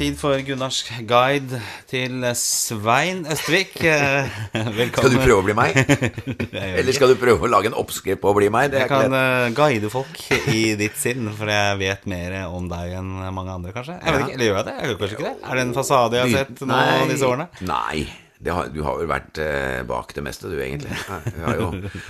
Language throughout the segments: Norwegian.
tid for Gunnars guide til Svein Østvik. Velkommen. Skal du prøve å bli meg? Eller skal du prøve å lage en oppskrift på å bli meg? Jeg kan lett. eh, guide folk i ditt sinn, for jeg vet mer om deg enn mange andre, kanskje. Jeg vet ikke, eller gjør jeg det? Jeg gjør kanskje ikke det? Er det en fasade jeg har sett nå disse årene? Nei. Det har, du har vel vært eh, bak det meste, du, egentlig. Har jo,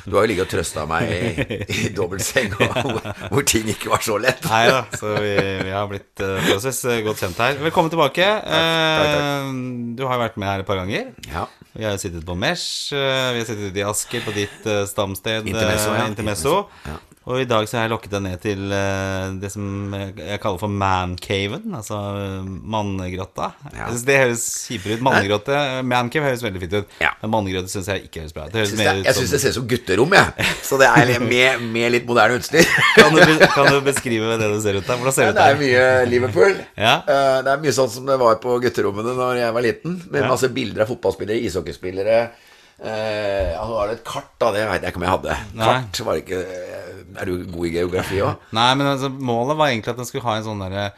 du har jo ligget og trøsta meg i, i dobbeltseng, hvor, hvor ting ikke var så lett. Nei da, så vi, vi har blitt forholdsvis eh, godt kjent her. Velkommen tilbake. takk, Eh, Du har jo vært med her et par ganger. Ja. Vi har jo sittet på Mesh, eh, vi har sittet ute i Asker på ditt eh, stamsted Intermesso, ja. eh, Intermesso. Ja. Og i dag så har jeg lokket deg ned til eh, det som jeg kaller for mancaven, altså eh, mannegrotta. Ja. Jeg synes Det høres kjipere ut. Mannegrotte. Mancave høres veldig fint ut. Ja. Men mannegrotte syns jeg ikke høres bra ut. Høres Syns det, jeg syns det ser ut som gutterom, jeg. Så det er med, med litt moderne utstyr. kan, du, kan du beskrive det det ser ut der? Hvordan ser det ut Det er mye Liverpool. Ja. Eh, Det er mye sånn som det var på gutterommene når jeg var liten. Med masse bilder av fotballspillere, ishockeyspillere. Uh, ja, nå var det et kart, da. Det veit jeg ikke om jeg hadde. Nei. Kart var det ikke Er du god i geografi òg? Nei, men altså, målet var egentlig at den skulle ha en sånn derre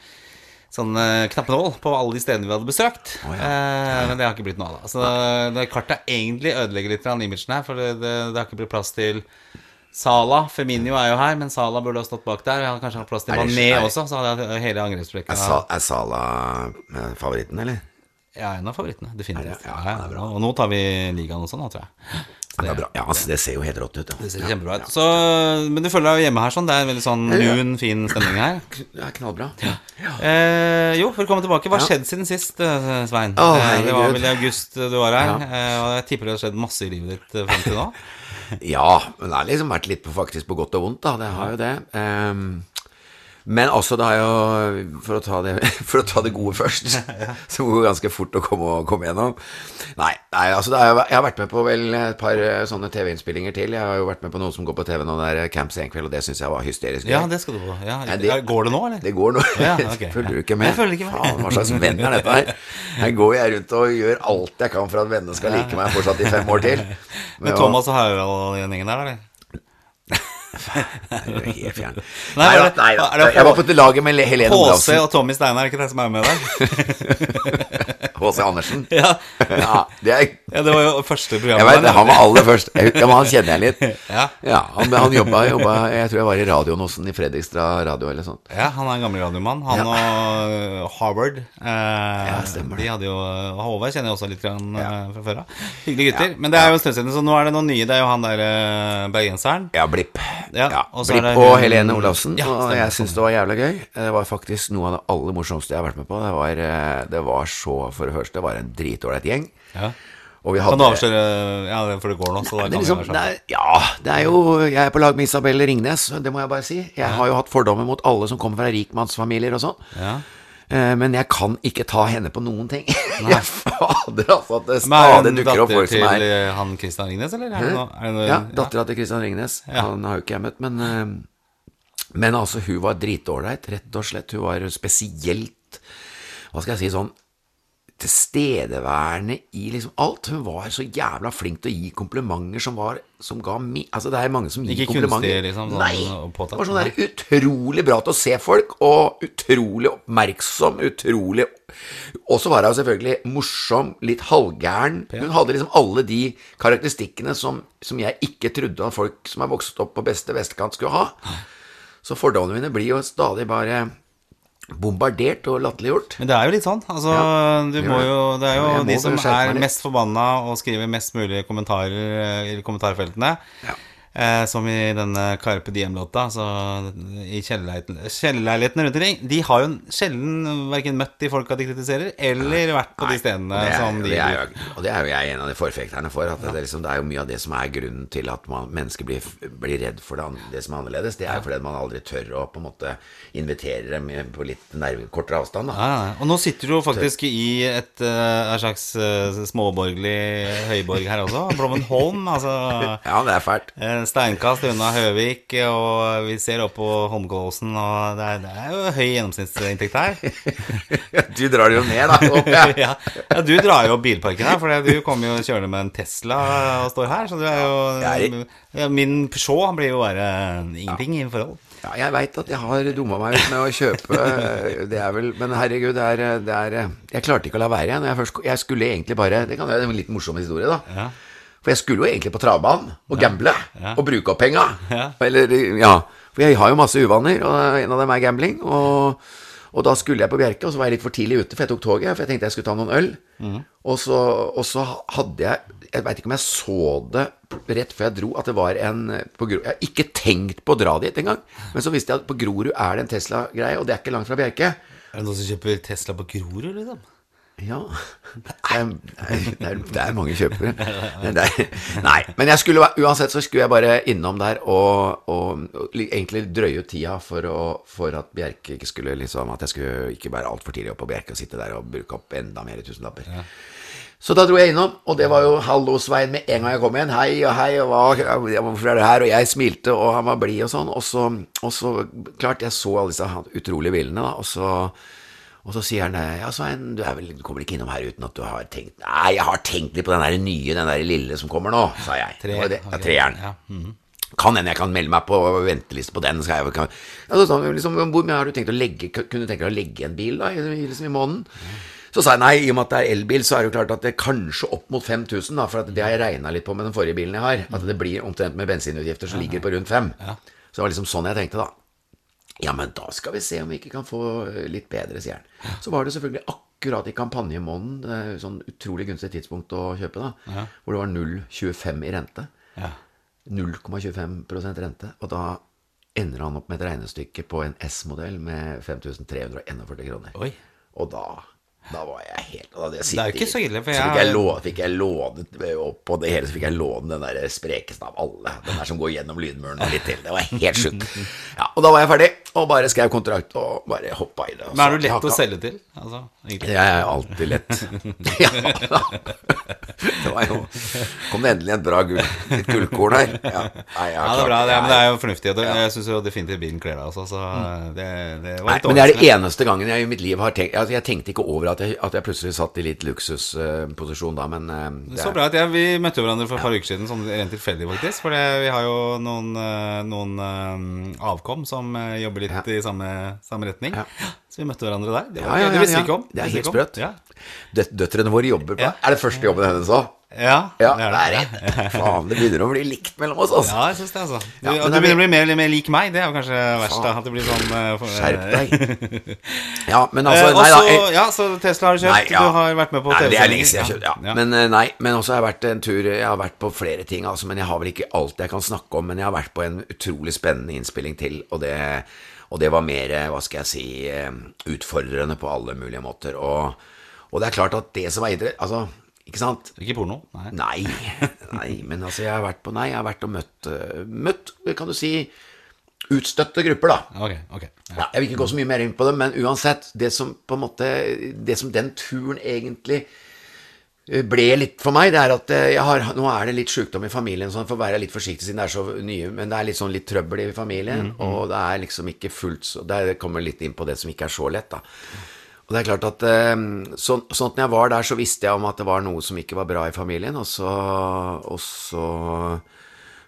Sånn eh, knappenål på alle de stedene vi hadde besøkt. Oh, ja. eh, men det har ikke blitt noe av. Så det kartet egentlig ødelegger litt av imagen her, for det, det, det har ikke blitt plass til Sala. Feminio er jo her, men Sala burde ha stått bak der. Jeg hadde kanskje hatt plass til Mané også, så hadde jeg hele angrepsrekken. Er, Sa er Sala eh, favoritten, eller? Ja, en av favorittene. Definitivt. Det? Ja, Ja, ja, det bra. Og nå tar vi ligaen også, nå, tror jeg. Det bra. Ja, altså, det ser jo helt rått ut. Ja. Det ser kjempebra ut. Så, men du føler deg jo hjemme her sånn? Det er en veldig sånn lun, fin stemning her. Det er knallbra. Eh, jo, velkommen tilbake. Hva har Ja. skjedd siden sist, eh, Svein? Oh, det var vel i august du var her. Ja. Eh, og jeg tipper det har skjedd masse i livet ditt frem til nå. Ja, men det har liksom vært litt på, faktisk på godt og vondt, da. Det har jo det. Ehm, men også, det har jo For å ta det, for å ta det gode først, så går det ganske fort å komme, komme gjennom. Nei, nei altså det er, jeg har vært med på vel et par eh, sånne TV-innspillinger til. Jeg har jo vært med på noe som går på TV nå, det er Camp Senkveld, og det syns jeg var hysterisk. Ja, det skal du få. Ja, ja, det- går det nå, eller? Det går nå. Ja, okay, Følger du ikke med? Jeg følger ikke med. Faen, hva slags venn er dette her? Her går jeg rundt og gjør alt jeg kan for at vennene skal like meg fortsatt i fem år til. Men Thomas og Harald og den gjengen der, eller? Det er helt fjern. Nei, Nei, nei det Jeg var på laget med Helene HC Olavsen. og Tommy Steinar, er ikke det som er med der? H.C. Andersen. ja. Ja, det er ja, det var jo første Jeg vet, der. Han var aller først. Jeg- Ja, men han kjenner jeg litt. Ja. Ja, han, han jobba, jobba Jeg tror jeg var i radioen hos han i Fredrikstad radio eller sånt. Ja, han er en gammel radiomann. Han Ja. og Harvard. Eh, stemmer de hadde jo Håvard kjenner jeg også litt grann, Ja. eh, fra før av. Hyggelige gutter. Men det er jo en stund siden, så nå er det noen nye. Det er jo han der eh, bergenseren. Ja, Blipp. Ja, Ja, og Blipp det og Helene Olavsen. Ja, og jeg syns det var jævla gøy. Det var faktisk noe av det aller morsomste jeg har vært med på. Det var, eh, det var så For det første, var en dritålreit gjeng. Ja. Og vi Kan du avsløre Ja, for det går nå, så da det liksom, være det sånn. er, ja, det er jo Jeg er på lag med Isabel Ringnes, det må jeg bare si. Jeg har jo hatt fordommer mot alle som kommer fra rikmannsfamilier og sånn. Ja. Eh, Men jeg kan ikke ta henne på noen ting. Jeg fader, altså, at det stadig dukker opp datter folk som er er til han Christian Ringnes, eller? Er noe, er noe, Ja, dattera til Christian Ringnes. Ja. Han har jo ikke jeg møtt, men eh, Men altså, hun var dritålreit, rett og slett. Hun var spesielt Hva skal jeg si sånn tilstedeværende i liksom alt. Hun var så jævla flink til å gi komplimenter som var Som ga mi... Altså, det er mange som gir Ikke komplimenter. kunstig, liksom, sånn, Nei! påtatt, Det var sånn der utrolig bra til å se folk, og utrolig oppmerksom, utrolig Og så var hun selvfølgelig morsom, litt halvgæren. Hun hadde liksom alle de karakteristikkene som, som jeg ikke trodde at folk som er vokst opp på beste vestkant, skulle ha. Så fordommene mine blir jo stadig bare bombardert og latterliggjort. Men det er jo litt sånn. Altså, Ja, du det må jo, det er jo de som er mest forbanna og skriver mest mulig kommentarer eh, i kommentarfeltene. Ja. Eh, som i denne Carpe Diem-låta. Så I kjellerleiligheten- rundt omkring. De har jo sjelden verken møtt de folka de kritiserer, eller vært på de stedene det, er, som de det, jo, og det er jo jeg en av de forfekterne for. At det, er liksom, det er jo mye av det som er grunnen til at man, mennesker blir, blir redd for det, det som er annerledes. Det er jo fordi man aldri tør å på en måte invitere dem på litt nærmere, kortere avstand. Ja, ja. Og nå sitter du jo faktisk i et eh, slags eh, småborgerlig høyborg her også. Blommenholm. Altså Ja, det er fælt. En steinkast unna Høvik, og vi ser opp på Holmgåsen og det er, det er jo høy gjennomsnittsinntekt her. Du drar det jo ned, da. Opp, ja. ja. ja, du drar jo bilparken her, for du kommer jo kjørende med en Tesla og står her, så du er jo ja, Min Peugeot blir jo bare ingenting i forhold. Ja, jeg veit at jeg har dumma meg ut med å kjøpe Det er vel Men herregud, det er, det er Jeg klarte ikke å la være. igjen. jeg, først, jeg skulle egentlig bare Det kan være en litt morsom historie, da. Ja. For jeg skulle jo egentlig på travbanen og gamble og bruke opp penga. Eller, ja. For jeg har jo masse uvaner, og en av dem er gambling. Og, og da skulle jeg på Bjerke, og så var jeg litt for tidlig ute, for jeg tok toget. For jeg tenkte jeg skulle ta noen øl. Mm. Og, så, og så hadde jeg Jeg veit ikke om jeg så det rett før jeg dro, at det var en på Grorud Jeg har ikke tenkt på å dra dit engang. Men så visste jeg at på Grorud er det en Tesla-greie, og det er ikke langt fra Bjerke. Er det noen som kjøper Tesla på Grorud, liksom? Ja Det er, det er, det er mange kjøpere. Er, nei, men jeg skulle, uansett så skulle jeg bare innom der og, og, og egentlig drøye ut tida for, å, for at Bjerke ikke skulle liksom At jeg skulle ikke være altfor tidlig oppe på Bjerke og sitte der og bruke opp enda mer tusenlapper. Så da dro jeg innom, og det var jo hallo Svein med en gang jeg kom igjen. Hei og hei, og hva, hvorfor er du her? Og jeg smilte, og han var blid og sånn. Og så, og så, klart, jeg så alle disse utrolige bildene, da, og så og så sier han ja, Svein, du, vel, du kommer ikke innom her uten at du har tenkt Nei, jeg har tenkt litt på den der nye, den der lille som kommer nå, sa jeg. Tre, Det ja, treeren. Ja, -hmm. Kan hende jeg kan melde meg på venteliste på den. Skal jeg, kan, ja, så liksom, Hvor mye har du tenkt å legge Kunne du tenke deg å legge en bil da, i, liksom, i måneden? Så sa jeg nei, i og med at det er elbil, så er det jo klart at det er kanskje opp mot 5000, da, for at det har jeg regna litt på med den forrige bilen jeg har. At det blir omtrent med bensinutgifter som ligger på rundt fem. Så det var liksom sånn jeg tenkte, da. Ja, men da skal vi se om vi ikke kan få eh, litt bedre, sier han. Så var det selvfølgelig akkurat i kampanjemåneden, jo sånn utrolig gunstig tidspunkt å kjøpe, da, hvor det var 0,25 i rente. Ja. 0,25% rente. Og da ender han opp med et regnestykke på en S-modell med 5341 kroner. Oi. Og da da var jeg helt da hadde jeg Det er jo ikke så ille, for så jeg fikk jeg, låne, fikk jeg låne opp på det hele, så fikk jeg låne den der sprekeste av alle. Den der som går gjennom lydmuren og litt til. Det var helt sjukt. Ja, og da var jeg ferdig, og bare skrev kontrakt og bare hoppa i det. Men er så- du lett å selge til? Altså, egentlig. jeg er alltid lett. ja, det var jo Kom det endelig et bra gull, litt gullkorn her. Ja, nei, Ja, det er bra, det, men det er jo fornuftig. det- Jeg syns jo definitivt bilen kler deg også, så det, det var Nei, men det er det eneste gangen jeg i mitt liv har tenkt altså, Jeg tenkte ikke over at jeg, at jeg plutselig satt i litt luksusposisjon da, men eh, det Så er- bra at jeg, Vi møtte hverandre for et par uker siden, sånn rent tilfeldig faktisk. For vi har jo noen, eh, noen eh, avkom som jobber litt Ja. i samme, samme retning. Ja. Så vi møtte hverandre der. Det, var, ja, det visste vi ikke om. Det er helt sprøtt. Ja. Døtrene våre jobber på. Er det første jobben hennes òg? Ja, Ja, det det er er det. Faen, det begynner å bli likt mellom oss, altså. Ja, jeg synes det, altså. Du, Ja, du er begynner å bli mer, mer lik meg. Det er jo kanskje verst. da At det blir sånn uh, Skjerp deg. Ja, men altså Eh, Nei da. jeg- ja, så Tesla har du kjøpt. Nei, ja. Du har vært med på Nei, det er lenge siden jeg har kjøpt, ja. Men eh, nei, men også har jeg vært en tur Jeg har vært på flere ting, altså, men jeg har vel ikke alt jeg kan snakke om. Men jeg har vært på en utrolig spennende innspilling til, og det, og det var mer, eh, hva skal jeg si, utfordrende på alle mulige måter. Og, og det er klart at det som er idrett Altså, ikke sant? Ikke porno? Nei. Nei, nei, men altså, jeg har vært på Nei, jeg har vært og møtt eh, Møtt, kan du si, utstøtte grupper, da. Okay, okay, Ja. Ja, jeg vil ikke gå så mye mer inn på det, men uansett, det som måte Det som den turen egentlig eh, ble litt for meg, det er at eh, jeg har, nå er det litt sjukdom i familien, sånn, for å være litt forsiktig siden det er så nye, men det er litt sånn litt trøbbel i familien, og det er liksom ikke fullt så Det kommer litt inn på det som ikke er så lett, da. Og det er klart at eh, så, sånn at når jeg var der, så visste jeg om at det var noe som ikke var bra i familien, og så, og så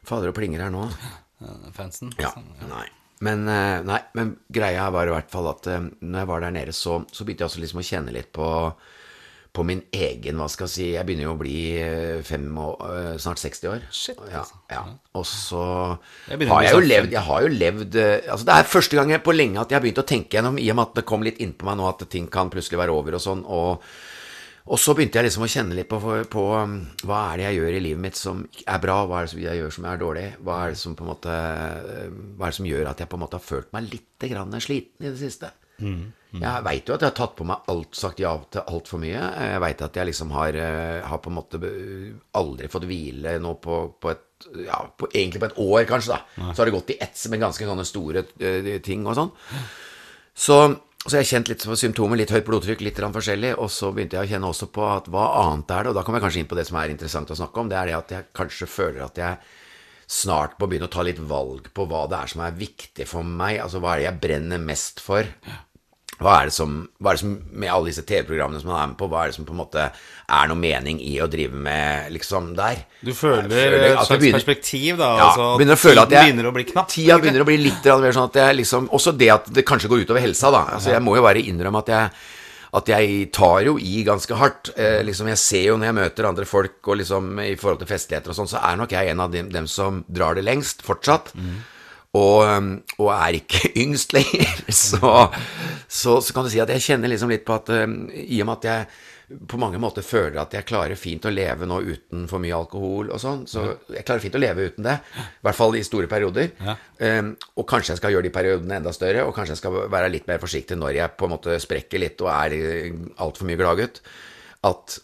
Fader og plinger her nå. Fansen? Ja, sånn, nei. Men, eh, nei, men greia var i hvert fall at eh, når jeg var der nede, så, så begynte jeg også liksom å kjenne litt på, på min egen Hva skal jeg si Jeg begynner jo å bli eh, fem og, eh, snart 60 år. Shit, Ja, altså. ja. Og så Jeg har jeg jo levd Jeg har jo levd eh, Altså Det er første gang på lenge at jeg har begynt å tenke gjennom, i og med at det kom litt innpå meg nå at ting kan plutselig være over og sånn. og og så begynte jeg liksom å kjenne litt på, på um, hva er det jeg gjør i livet mitt som er bra, hva er det som jeg gjør som er dårlig, hva er det som på en måte Hva er det som gjør at jeg på en måte har følt meg litt grann sliten i det siste. Jeg veit jo at jeg har tatt på meg alt, sagt ja til altfor mye. Jeg veit at jeg liksom har, eh, har på en måte aldri fått hvile nå på, på et ja, på, egentlig på et år, kanskje. da Så har det gått i ett med ganske sånne store eh, ting og sånn. Så, så jeg har kjent litt på symptomer, litt høyt blodtrykk, litt forskjellig, og så begynte jeg å kjenne også på at hva annet er det, og da kommer jeg kanskje inn på det som er interessant å snakke om, det er det at jeg kanskje føler at jeg snart må begynne å ta litt valg på hva det er som er viktig for meg, altså hva er det jeg brenner mest for. Hva er, det som, hva er det som Med alle disse TV-programmene som man er med på, hva er det som på en måte er noe mening i å drive med liksom der? Du føler føler et slags begynner- perspektiv, da. Ja, altså, begynner å føle at jeg begynner å bli knapp. Tida begynner å bli litt mer sånn at jeg liksom Også det at det kanskje går utover helsa, da. Altså, jeg må jo bare innrømme at jeg at jeg tar jo i ganske hardt. Eh, liksom Jeg ser jo når jeg møter andre folk, og liksom i forhold til festligheter og sånn, så er nok jeg en av dem, dem som drar det lengst, fortsatt. Og, um, og er ikke yngst lenger. Så, så, så kan du si at jeg kjenner liksom litt på at um, i og med at jeg på mange måter føler at jeg klarer fint å leve nå uten for mye alkohol og sånn, så jeg klarer fint å leve uten det. I hvert fall i store perioder. Ja. Um, og kanskje jeg skal gjøre de periodene enda større, og kanskje jeg skal være litt mer forsiktig når jeg på en måte sprekker litt og er altfor mye gladgutt. At,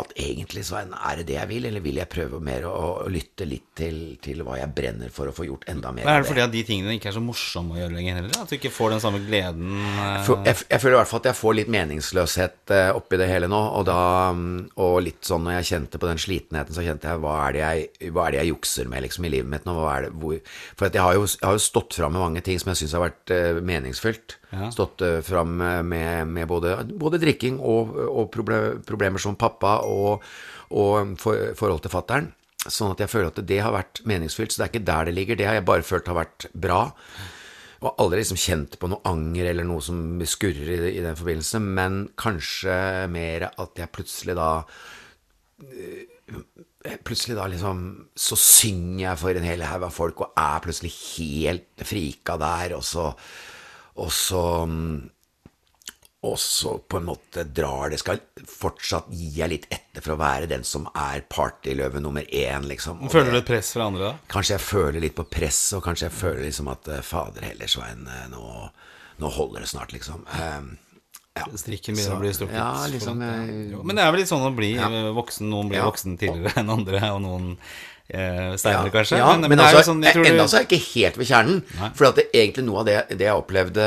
at egentlig så er det det jeg vil, eller vil jeg prøve mer å, å lytte litt til, til hva jeg brenner for å få gjort enda mer er det fordi at de tingene ikke er så morsomme å gjøre lenger heller? At du ikke får den samme gleden eh, For jeg, jeg føler i hvert fall at jeg får litt meningsløshet eh, oppi det hele nå. Og, da, mm, og litt sånn når jeg kjente på den slitenheten, så kjente jeg hva er det jeg, hva er det jeg jukser med liksom, i livet mitt nå? Er det, hvor, for at jeg har, jo, jeg har jo stått fram med mange ting som jeg syns har vært eh, meningsfylt. Ja. Stått eh, fram med, med både, både drikking og, og proble- problemer som pappa og, og for, forhold til fattern. Sånn at jeg føler at det har vært meningsfylt. Så det er ikke der det ligger. Det har jeg bare følt har vært bra. Og aldri liksom kjent på noe anger eller noe som skurrer i, i den forbindelse, men kanskje mer at jeg plutselig da eh, Plutselig da liksom Så synger jeg for en hel haug av folk og er plutselig helt frika der, og så Og så mm, og så på en måte drar det Skal fortsatt gi jeg litt etter for å være den som er partyløve nummer én, liksom. Og Føler du et press fra andre da? Kanskje jeg føler litt på press, og kanskje jeg føler liksom at eh, fader heller, Svein, eh, nå, nå holder det snart, liksom. Um, ja. Strikken begynner å bli strukket. Ja, liksom jeg... Men det er vel litt sånn å bli Ja. eh, voksen. Noen blir Ja. voksen tidligere enn andre, og noen eh, ja, kanskje. Ja, men, men, altså, sånn, enda du- så er jeg ikke helt ved kjernen. For egentlig noe av det, det jeg opplevde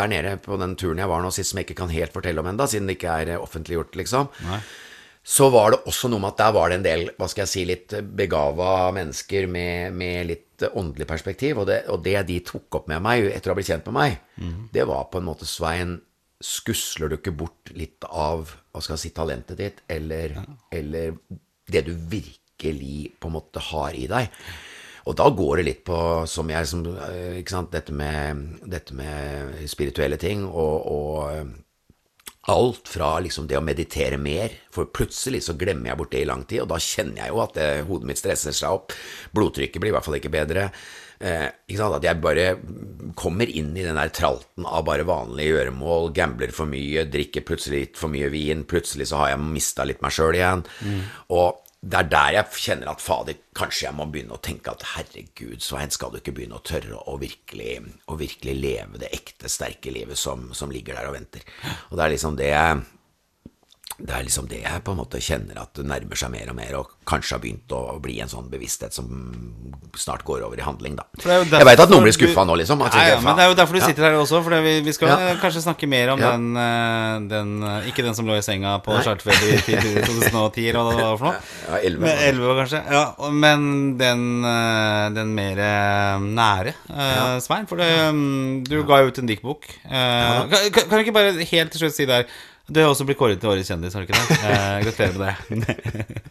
der nede på den turen jeg var nå sist, som jeg ikke kan helt fortelle om enda, siden det ikke er eh, offentliggjort, liksom, Nei. så var det også noe med at der var det en del, hva skal jeg si, litt begava mennesker med, med litt eh, åndelig perspektiv. Og det, og det de tok opp med meg etter å ha blitt kjent med meg, det var på en måte Svein Skusler du ikke bort litt av hva skal jeg si, talentet ditt, eller, eller det du virkelig på en måte har i deg? Og da går det litt på, som jeg som, eh, sant, dette med, dette med spirituelle ting og, og Alt fra liksom det å meditere mer, for plutselig så glemmer jeg bort det i lang tid, og da kjenner jeg jo at det, hodet mitt stresser seg opp. Blodtrykket blir i hvert fall ikke bedre. Eh, ikke sant? At jeg bare kommer inn i den der tralten av bare vanlige gjøremål, gambler for mye, drikker plutselig litt for mye vin, plutselig så har jeg mista litt meg sjøl igjen. Og det er der jeg kjenner at fader, kanskje jeg må begynne å tenke at herregud, Svein, skal du ikke begynne å tørre å virkelig, å virkelig leve det ekte, sterke livet som, som ligger der og venter. Og det er liksom det det er liksom det jeg på en måte kjenner at det nærmer seg mer og mer, og kanskje har begynt å bli en sånn bevissthet som snart går over i handling, da. Det Jeg veit at noen blir skuffa nå, liksom. Nei, ja, men det er jo derfor du sitter sitter her også. For vi, vi skal Ja. kanskje snakke mer om Ja. den, eh, den eh, Ikke den som lå i senga på Nei. Charterfeber i 2010, eller hva det var for noe. Ja, 11. Men, 11 kanskje. Ja, men den, eh, den mer nære, uh, Svein. For det, mm, du ga jo ut en diktbok. Uh, kan, kan kan du ikke bare helt til slutt si der Du har også blitt kåret til årets kjendis, har du ikke det? Eh, gratulerer med det.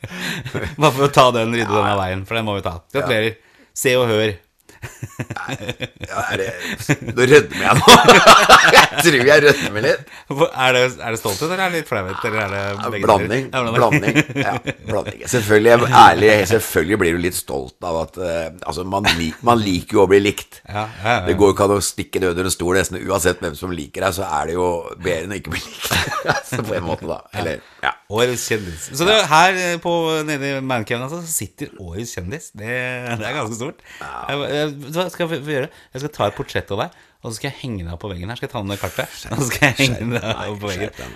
Bare for å ta den, rydde den av veien, for den må vi ta. Gratulerer. Se og hør. Ja, er det Nå rødmer jeg nå. jeg tror jeg rødmer litt. Er det, er det stolthet, eller er det litt flauhet? Eller det begge Blanding. Ja, Blanding. Ja, blanding. Selvfølgelig, ærlig, selvfølgelig blir du litt stolt av at eh, Altså, man, man liker jo å bli likt. Ja, ja, ja. Det går jo ikke an å stikke det under en stol, nesten uansett hvem som liker deg, så er det jo bedre enn å ikke bli likt. så på en måte, da. Eller, ja. Årets kjendis. Så det, her eh, på, nede i Mancaven altså, så sitter årets kjendis. Det, det er ganske stort. Jeg, hva skal vi gjøre? Jeg skal ta et portrett av deg, og så skal jeg henge deg opp på veggen her. Skal jeg ta det kartet? Og så skal jeg henge deg opp på veggen.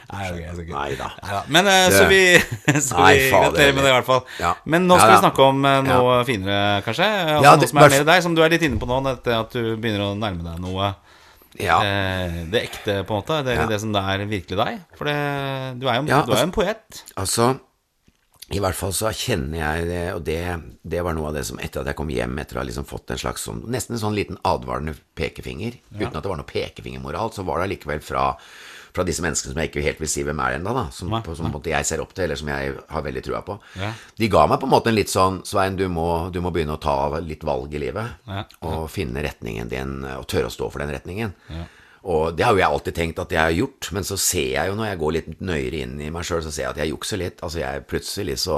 Nei, da. Men eh, så vi, så Nei, vi gratulerer med det, i hvert fall. Ja. Men nå skal Ja, vi snakke om eh, noe finere, kanskje. Altså, Ja, noe som er mer deg, som du er litt inne på nå, etter at du begynner å nærme deg noe. ja. Eh, det ekte, på en måte. Det Ja. det som det er virkelig deg. For det, du er jo Ja, du er altså- en poet. Altså, I hvert fall så kjenner jeg det, og det, det var noe av det som etter at jeg kom hjem, etter å ha liksom fått en slags sånn, nesten en sånn liten advarende pekefinger, uten at det var noe pekefingermoral, så var det allikevel fra, fra disse menneskene som jeg ikke helt vil si hvem er ennå, da, som, ja. på, som på en måte jeg ser opp til, eller som jeg har veldig trua på. Ja. De ga meg på en måte en litt sånn Svein, du må, du må begynne å ta litt valg i livet, Ja, og finne retningen din, og tørre å stå for den retningen. Og det har jo jeg alltid tenkt at jeg har gjort, men så ser jeg jo når jeg går litt nøyere inn i meg sjøl, så ser jeg at jeg jukser litt. Altså jeg plutselig så,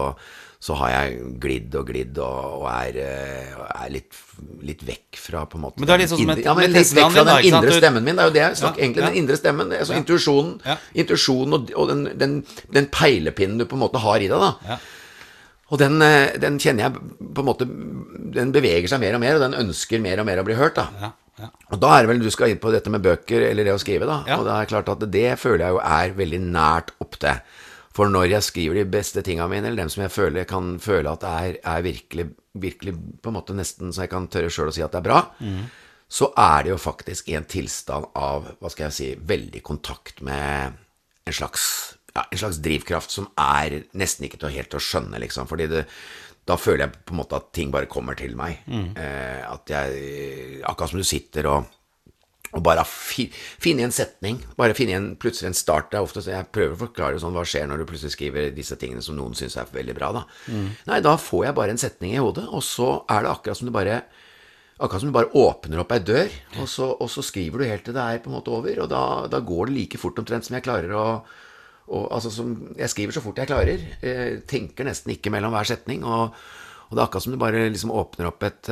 så har jeg glidd og glidd og, og er, eh, er litt, litt vekk fra på en måte Men det er litt sånn som et- ja, men med litt vekk fra den indre stemmen min. Det er jo det jeg snakker Ja, egentlig, ja. den indre stemmen. Altså intuisjonen, Ja. intuisjonen og, og den, den, den peilepinnen du på en måte har i deg, da. Ja. Og den, eh, den kjenner jeg på en måte Den beveger seg mer og mer, og den ønsker mer og mer å bli hørt, da. Ja. Og da er det vel du skal inn på dette med bøker, eller det å skrive, da. Ja. Og det er klart at det føler jeg jo er veldig nært opp til. For når jeg skriver de beste tinga mine, eller dem som jeg føler kan føle at det er, er virkelig, virkelig på en måte nesten så jeg kan tørre sjøl å si at det er bra, så er det jo faktisk i en tilstand av, hva skal jeg si, veldig kontakt med en slags, ja, en slags drivkraft som er nesten ikke til å helt å skjønne, liksom. Fordi det, da føler jeg på en måte at ting bare kommer til meg. Eh, at jeg Akkurat som du sitter og og bare fi, finne en setning, bare finne en, plutselig en start. Det er ofte så jeg prøver å forklare sånn, hva skjer når du plutselig skriver disse tingene som noen syns er veldig bra. Da. Nei, da får jeg bare en setning i hodet, og så er det akkurat som du bare Akkurat som du bare åpner opp ei dør, og så, og så skriver du helt til det er på en måte over. Og da, da går det like fort omtrent som jeg klarer å og, altså, som, Jeg skriver så fort jeg klarer. Eh, tenker nesten ikke mellom hver setning. Og, og det er akkurat som du bare liksom åpner opp et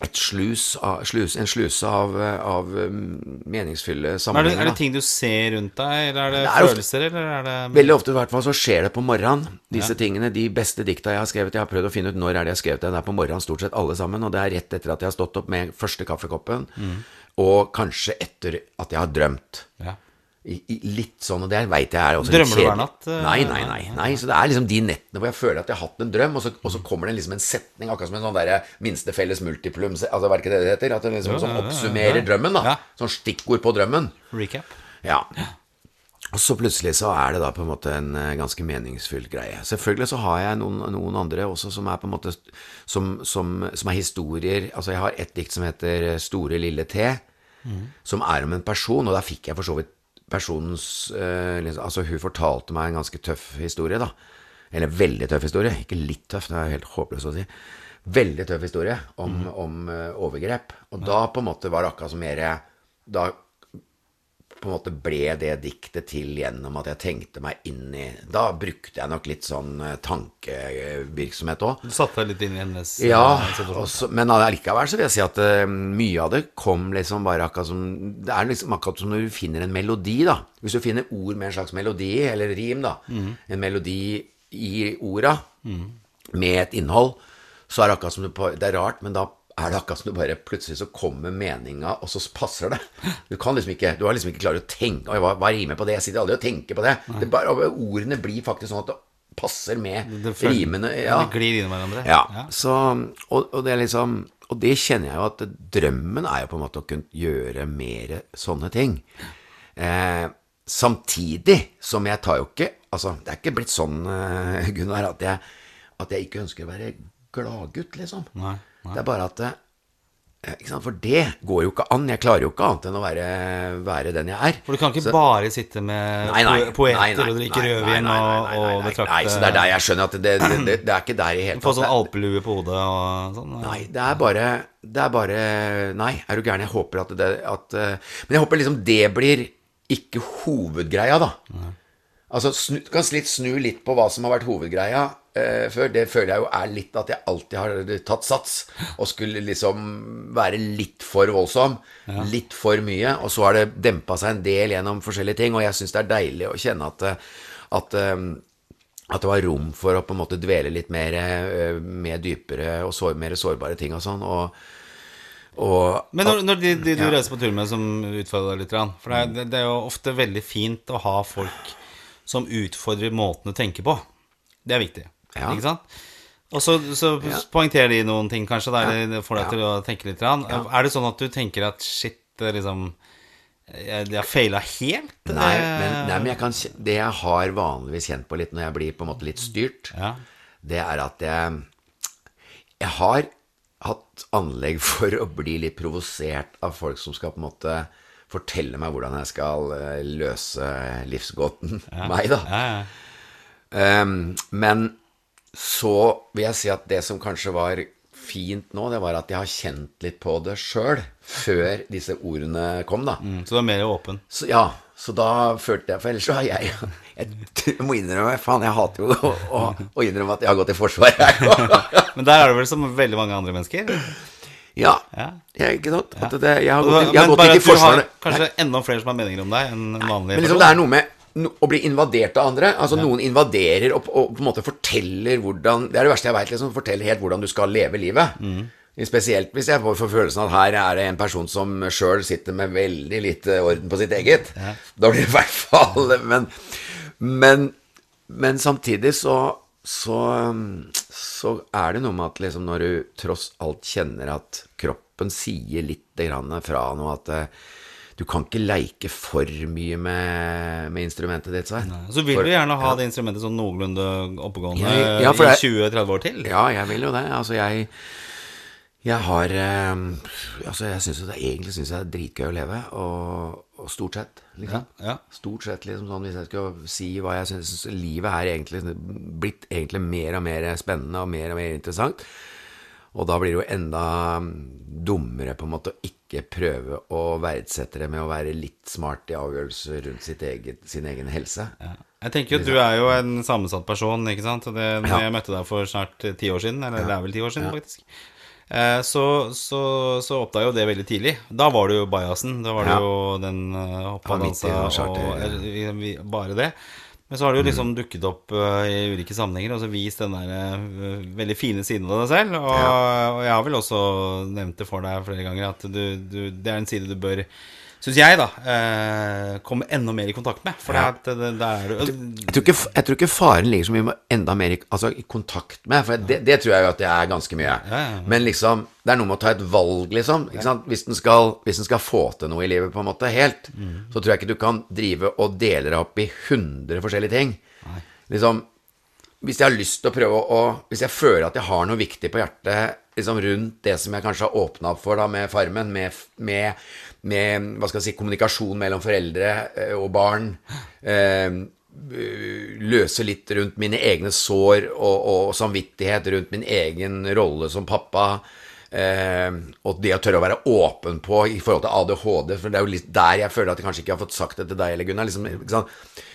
et slus, av, slus, en sluse av, av meningsfylle sammenhenger. Er det, er det ting du ser rundt deg, eller er det, Det er ofte- følelser, eller er det Veldig ofte i hvert fall så skjer det på morgenen. Disse tingene, De beste dikta jeg har skrevet Jeg har prøvd å finne ut når er det jeg har skrevet det. Det er på morgenen stort sett alle sammen. Og det er rett etter at jeg har stått opp med første kaffekoppen. Og kanskje etter at jeg har drømt. ja. I, i litt sånn, og det veit jeg er også Drømmer du hver natt, eh? Nei, nei, nei, nei. Så det er liksom de nettene hvor jeg føler at jeg har hatt en drøm, og så, og så kommer det liksom en setning, akkurat som en sånn der minste felles multiplum Altså, hva det ikke det det heter? At det liksom ja. oppsummerer drømmen, da. Sånn stikkord på drømmen. Recap? Ja. Og så plutselig så er det da på en måte en eh, ganske meningsfull greie. Selvfølgelig så har jeg noen, noen andre også som er på en måte som, som, som er historier. Altså jeg har et dikt som heter Store lille T, som er om en person, og der fikk jeg for så vidt personens eh, liksom, Altså hun fortalte meg en ganske tøff historie, da. Eller veldig tøff historie. Ikke litt tøff, det er helt håpløst å si. Veldig tøff historie om, om eh, overgrep. Og da på en måte var det akkurat som mer Da på en måte ble det diktet til gjennom at jeg tenkte meg inn i Da brukte jeg nok litt sånn eh, tankevirksomhet òg. Du satte deg litt inn i hennes Ja, eh, også, men allikevel så vil jeg si at uh, mye av det kom liksom bare akkurat som Det er liksom akkurat som når du finner en melodi, da. Hvis du finner ord med en slags melodi, eller rim, da. En melodi i orda, med et innhold, så er det akkurat som du Det er rart, men da er det akkurat som du bare plutselig så kommer meninga, og så passer det. Du kan liksom ikke Du har liksom ikke klart å tenke hva, hva rimer på det? Jeg sitter aldri og tenker på det. det bare, ordene blir faktisk sånn at det passer med Det føler- rimene. Ja. Det glir inn hverandre. Ja, så, og, og det liksom Og det kjenner jeg jo at drømmen er jo på en måte å kunne gjøre mer sånne ting. Eh, samtidig som jeg tar jo ikke Altså, det er ikke blitt sånn, eh, Gunnar, at jeg, at jeg ikke ønsker å være gladgutt, liksom. Nei, nei. Det er bare at eh? For det går jo ikke an. Jeg klarer jo ikke annet enn å være, være den jeg er. For du kan ikke Så- bare sitte med Nei, nei, poeter nei, nei, og drikke rødvin nei, nei, og, nei, nei, nei, betrakte Nei, så det er der jeg skjønner at det, det, det, det er ikke der i hele tatt. Få sånn alpelue på hodet og sånn. Nei, det er bare Det er bare Nei, er du gæren? Jeg håper at det at, eh, Men jeg håper liksom det blir ikke hovedgreia, da. Altså, snu, du kan litt snu litt på hva som har vært hovedgreia før. Det føler jeg jo er litt at jeg alltid har tatt sats og skulle liksom være litt for voldsom. Litt for mye. Og så har det dempa seg en del gjennom forskjellige ting, og jeg syns det er deilig å kjenne at, eh, at eh, at det var rom for å på en måte dvele litt mer eh, med dypere og sår, mer sårbare ting og sånn. Og, og Men når, når de, de du Ja. reiser på tur med som utfordrer deg litt For det er, det er jo ofte veldig fint å ha folk som utfordrer måten du tenker på. Det er viktig. Ja. Ikke sant? Og så, så poengterer de noen ting, kanskje, der Ja. det får deg Ja. til å tenke litt. Er det sånn at du tenker at shit, liksom jeg, har feila helt. Nei, eh, men, nei, men jeg kan, det jeg har vanligvis kjent på litt når jeg blir på en måte litt styrt, Ja. det er at jeg Jeg har hatt anlegg for å bli litt provosert av folk som skal på en måte fortelle meg hvordan jeg skal eh, løse livsgåten meg, da. Ja, ja. Ehm, men så vil jeg si at det som kanskje var fint nå, det var at jeg har kjent litt på det sjøl, før disse ordene kom, da. Mm, Så du er mer åpen. Så ja, så da følte jeg For ellers så har jeg Jeg må innrømme Faen, jeg hater jo å, å, å innrømme at jeg har gått i forsvar her. Men der er du vel som veldig mange andre mennesker? ja. Ja. Jeg, ikke sant? At det, jeg har gått, jeg har gått litt i at du har forsvar. kanskje enda flere som har meninger om deg enn vanlige. Men liksom, det er noe med å bli invadert av andre. Altså Noen invaderer og, og på en måte forteller hvordan Det er det verste jeg veit. Liksom, forteller helt hvordan du skal leve livet. Spesielt hvis jeg får følelsen at her er det en person som sjøl sitter med veldig lite orden på sitt eget. Da blir det i hvert fall Men, men, men samtidig så, så så er det noe med at liksom når du tross alt kjenner at kroppen sier litt grann fra noe at eh, du kan ikke leike for mye med, med instrumentet ditt. Så, Så vil For- du gjerne ha det instrumentet sånn noenlunde oppegående Ja, ja, i 20-30 år til? Ja, jeg vil jo det. Altså, jeg Jeg har eh, Altså, jeg synes det egentlig syns jeg det er dritgøy å leve, og, og stort sett, liksom. Ja, ja. Stort sett, liksom sånn hvis jeg skal si hva jeg syns Livet er egentlig blitt egentlig mer og mer spennende og mer og mer interessant. Og da blir det jo enda dummere på en måte å ikke prøve å verdsette det med å være litt smart i avgjørelser rundt sitt eget, sin egen helse. Ja. Jeg tenker jo at du er jo en sammensatt person, ikke sant? Det, når Ja. jeg møtte deg for snart eh, ti år siden, eller det er vel ti år siden, faktisk, eh, så, så, så oppdaga jo det veldig tidlig. Da var det jo bajasen. Da var det jo den uh, hoppa, dansa og vi- vi- Bare det. Men så har det jo liksom dukket opp eh, i ulike sammenhenger, og så vist den der eh, veldig fine siden av deg selv. Og, og jeg har vel også nevnt det for deg flere ganger, at du, du, det er en side du bør Syns jeg, da. Eh, komme enda mer i kontakt med. For Ja. det, det, det, er Jeg tror, ikke, jeg tror ikke faren ligger så mye med enda mer i, altså, i kontakt med, for det, det tror jeg jo at det er ganske mye. Ja, ja. Men liksom, det er noe med å ta et valg, liksom. Hvis den skal, hvis den skal få til noe i livet, på en måte, helt, Mm. så tror jeg ikke du kan drive og dele deg opp i 100 forskjellige ting. Liksom, hvis jeg har lyst til å prøve å Hvis jeg føler at jeg har noe viktig på hjertet liksom rundt det som jeg kanskje har åpna opp for da med Farmen, med, med, med hva skal jeg si, kommunikasjon mellom foreldre eh, og barn eh, Løse litt rundt mine egne sår og, og samvittighet rundt min egen rolle som pappa. Eh, og det å tørre å være åpen på i forhold til ADHD, for det er jo litt der jeg føler at jeg kanskje ikke har fått sagt det til deg eller Gunnar. Liksom?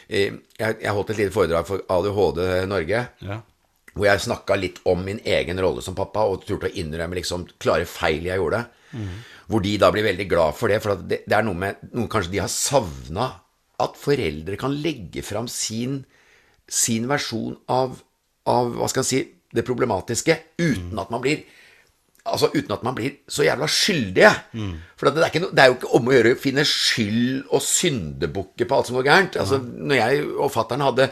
Eh, jeg, jeg holdt et lite foredrag for ADHD Norge. Ja. Hvor jeg snakka litt om min egen rolle som pappa, og turte å innrømme liksom klare feil jeg gjorde. Hvor de da blir veldig glad for det, for det, det er noe med noe kanskje de har savna. At foreldre kan legge fram sin, sin versjon av, av hva skal jeg si, det problematiske, uten at man blir Altså uten at man blir så jævla skyldige. For det, er ikke no, det er jo ikke om å gjøre å finne skyld og syndebukke på alt som går gærent. Altså, når jeg og fattern hadde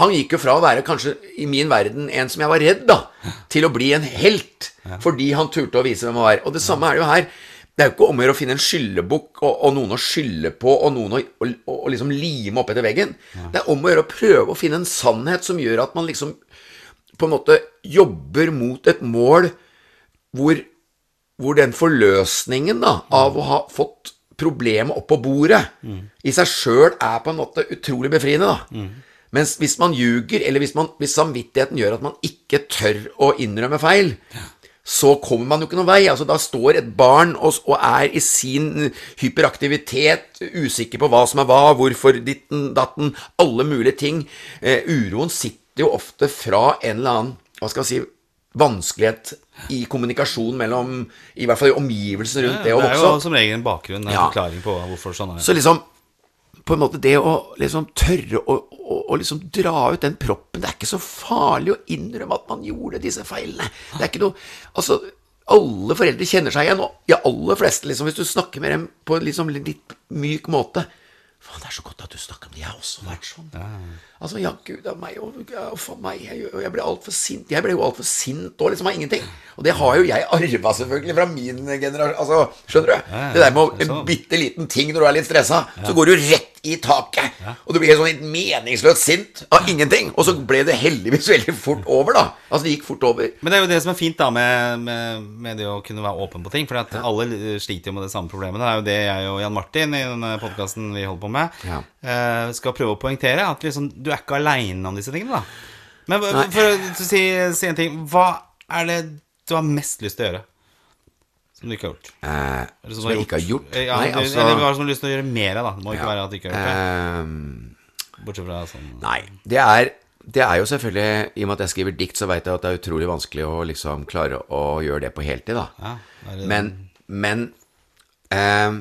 Han gikk jo fra å være kanskje i min verden en som jeg var redd, da, til å bli en helt. Fordi han turte å vise hvem han var. Og det samme er det jo her. Det er jo ikke om å gjøre å finne en skyllebukk og, og noen å skylde på og noen å, og, og liksom lime opp etter veggen. Det er om å gjøre å prøve å finne en sannhet som gjør at man liksom på en måte jobber mot et mål hvor, hvor den forløsningen da, av å ha fått problemet opp på bordet i seg sjøl er på en måte utrolig befriende. da. Mens hvis man ljuger, eller hvis, man, hvis samvittigheten gjør at man ikke tør å innrømme feil, så kommer man jo ikke noen vei. Altså, da står et barn og, og er i sin hyperaktivitet, usikker på hva som er hva, hvorfor ditten, datten, alle mulige ting. Eh, uroen sitter jo ofte fra en eller annen, hva skal man si, vanskelighet i kommunikasjon mellom I hvert fall i omgivelsene rundt det å det er jo som regel en bakgrunn, en Ja. forklaring på hvorfor sånn er. Så liksom på en måte det å liksom tørre å, å, å liksom dra ut den proppen Det er ikke så farlig å innrømme at man gjorde disse feilene. Det er ikke noe Altså, alle foreldre kjenner seg igjen, og de aller fleste, liksom, hvis du snakker med dem på en liksom litt myk måte, Faen, det er så godt at du snakker om det. Jeg har også vært sånn. Altså, ja, gud av meg, og og meg Jeg, jeg ble altfor sint. Jeg ble jo altfor sint og liksom av ingenting. Og det har jo jeg arva, selvfølgelig, fra min generasjon. Altså, skjønner du? det der med det er en sånn. bitte liten ting når du er litt stressa, så går du rett i taket. Og du blir sånn litt meningsløst sint av ingenting. Og så ble det heldigvis veldig fort over, da. Altså, det gikk fort over. Men det er jo det som er fint da med, med, med det å kunne være åpen på ting. For at alle sliter jo med det samme problemet. Det er jo det jeg og Jan Martin i denne podkasten vi holder på med, Ja. eh, skal prøve å poengtere. At liksom, du er ikke aleine om disse tingene, da. Men Nei. for å si, si en ting Hva er det du har mest lyst til å gjøre? Som du ikke har gjort? Eh, Eller som jeg ikke har gjort? Eh, Ja, Nei, altså Eller hva som du har lyst til å gjøre mer av, da. Det må ikke Ja. være at du ikke har gjort det. eh, Bortsett fra sånn Nei. Det er, det er jo selvfølgelig I og med at jeg skriver dikt, så veit jeg at det er utrolig vanskelig å liksom klare å gjøre det på heltid, da. Ja, det- Men, men eh,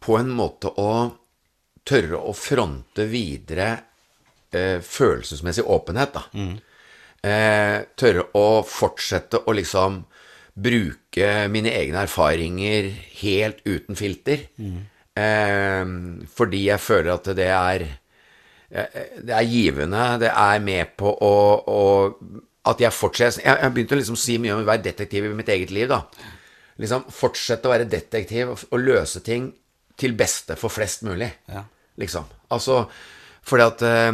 på en måte å tørre å fronte videre eh, følelsesmessig åpenhet, da. Eh, tørre å fortsette å liksom bruke mine egne erfaringer helt uten filter. Eh, fordi jeg føler at det er eh, det er givende. Det er med på å, å At jeg fortsetter Jeg har begynt å liksom si mye om å være detektiv i mitt eget liv. da Liksom Fortsette å være detektiv og, og løse ting til beste for flest mulig. Ja. Liksom. Altså fordi at eh,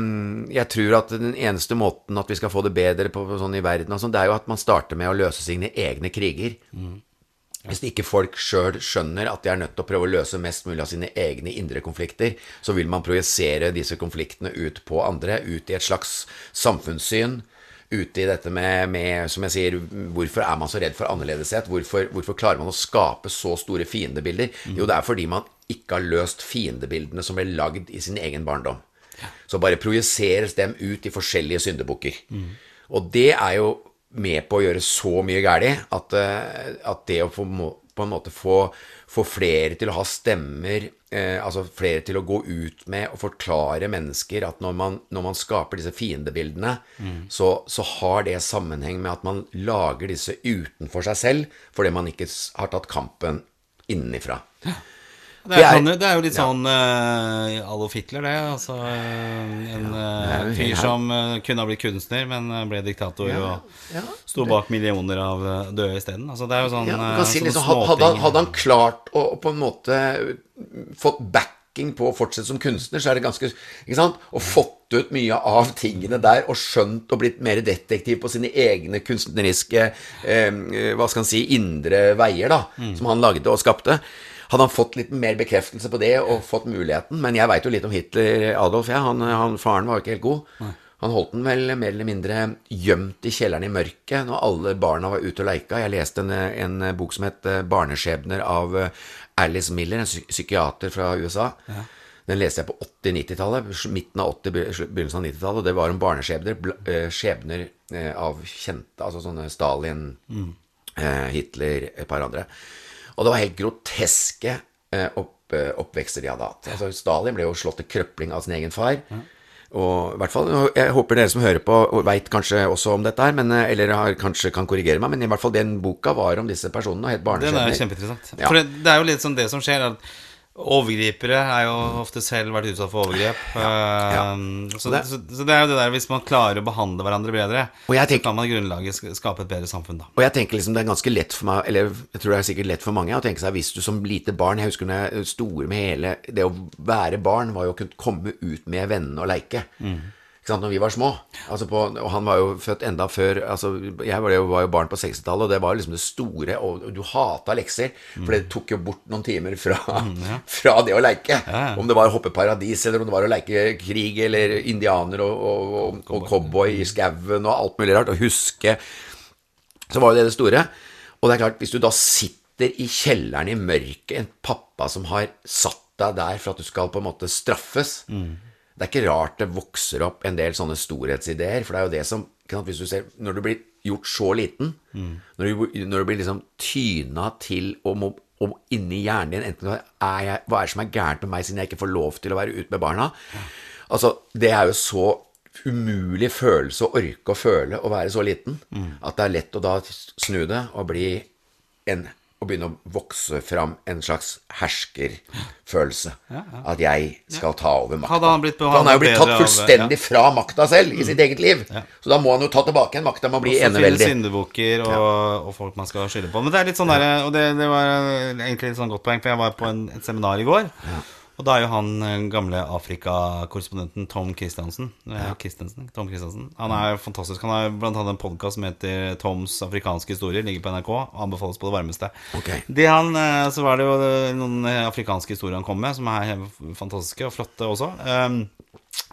jeg tror at den eneste måten at vi skal få det bedre på, sånn i verden, og sånt, det er jo at man starter med å løse sine egne kriger. Hvis ikke folk sjøl skjønner at de er nødt til å prøve å løse mest mulig av sine egne indre konflikter, så vil man projisere disse konfliktene ut på andre, ut i et slags samfunnssyn. Ute i dette med, med, som jeg sier, hvorfor er man så redd for annerledeshet? Hvorfor, hvorfor klarer man å skape så store fiendebilder? Jo, det er fordi man ikke har løst fiendebildene som ble lagd i sin egen barndom. Så bare projiseres dem ut i forskjellige syndebukker. Og det er jo med på å gjøre så mye galt at, eh, at det å få, på en måte få, få flere til å ha stemmer, eh, altså flere til å gå ut med og forklare mennesker at når man, når man skaper disse fiendebildene, så, så har det sammenheng med at man lager disse utenfor seg selv fordi man ikke har tatt kampen innenfra. Er, Det er- sånn, det er jo litt sånn uh, Adolf Hitler, det. Altså, en er fyr som uh, kunne ha blitt kunstner, men ble diktator og sto bak millioner av døde isteden. Altså, det er jo sånn kan si liksom, had- hadde, han, hadde han klart å, på en måte fått backing på å fortsette som kunstner, så er det ganske ikke sant? Og fått ut mye av tingene der, og skjønt og blitt mer detektiv på sine egne kunstneriske eh, Hva skal han si indre veier, da, som han lagde og skapte. Hadde han fått litt mer bekreftelse på det og fått muligheten Men jeg veit jo litt om Hitler, Adolf. Ja, han, han, faren var jo ikke helt god. Han holdt den vel mer eller mindre gjemt i kjelleren i mørket når alle barna var ute og leika. Jeg leste en, en bok som het eh, 'Barneskjebner' av eh, Alice Miller, en psykiater fra USA. Den leste jeg på 80-90-tallet, midten av 80, begynnelsen av 90-tallet. Og det var om barneskjebner, eh, skjebner av kjente, altså sånne Stalin, mm. Hitler, et par andre. Og det var helt groteske eh, opp, eh, oppvekster de hadde hatt. Altså, Stalin ble jo slått til krøpling av sin egen far. Og i hvert fall, Jeg håper dere som hører på, veit kanskje også om dette her, men, eh, eller har, kanskje kan korrigere meg, men i hvert fall den boka var om disse personene, og het Den er jo kjempeinteressant. Ja. For det, det er jo litt sånn det som skjer. At overgripere er jo ofte selv vært utsatt for overgrep. ja. ja. Så, det- så, så det er jo det der hvis man klarer å behandle hverandre bedre, jeg så kan man grunnlaget skape et bedre samfunn, da. Og jeg tenker liksom det er ganske lett for meg, eller jeg tror det er sikkert lett for mange, å tenke seg hvis du som lite barn Jeg husker når jeg store med hele Det å være barn var jo å kunne komme ut med vennene og leike. Ikke sant, når vi var små. Altså på, og han var jo født enda før altså Jeg var jo, var jo barn på 60-tallet, og det var liksom det store Og du hata lekser, for det tok jo bort noen timer fra, fra det å leike. Om det var å hoppe paradis, eller om det var å leke krig, eller indianer og, og, og, og cowboy i skauen og alt mulig rart. Og huske så var jo det det store. Og det er klart, hvis du da sitter i kjelleren i mørket, en pappa som har satt deg der for at du skal på en måte straffes Det er ikke rart det vokser opp en del sånne storhetsideer, for det er jo det som hvis du ser, Når du blir gjort så liten, når, du, når du blir liksom tyna til å må og inni hjernen din enten er jeg, Hva er det som er gærent med meg siden jeg ikke får lov til å være ute med barna? Altså, Det er jo så umulig følelse å orke å føle å være så liten at det er lett å da snu det og bli en å begynne å vokse fram en slags herskerfølelse. At jeg skal ta over makta. Han er jo blitt tatt av- fullstendig fra makta selv, i sitt eget liv. Så da må han jo ta tilbake en makta å bli Så finnes eneveldig. syndebukker og, og folk man skal skylde på. Men det er litt sånn der, Og det, det var egentlig et sånn godt poeng, for jeg var på en, et seminar i går. Og da er jo han eh, gamle Afrika-korrespondenten Tom Christiansen. Ja. Tom Christiansen Han er fantastisk. Han har blant annet en podkast som heter Toms afrikanske historier. Ligger på NRK. og Anbefales på det varmeste. Okay. De han, eh, Så var det jo eh, noen eh, afrikanske historier han kom med, som er fantastiske og flotte også. Um,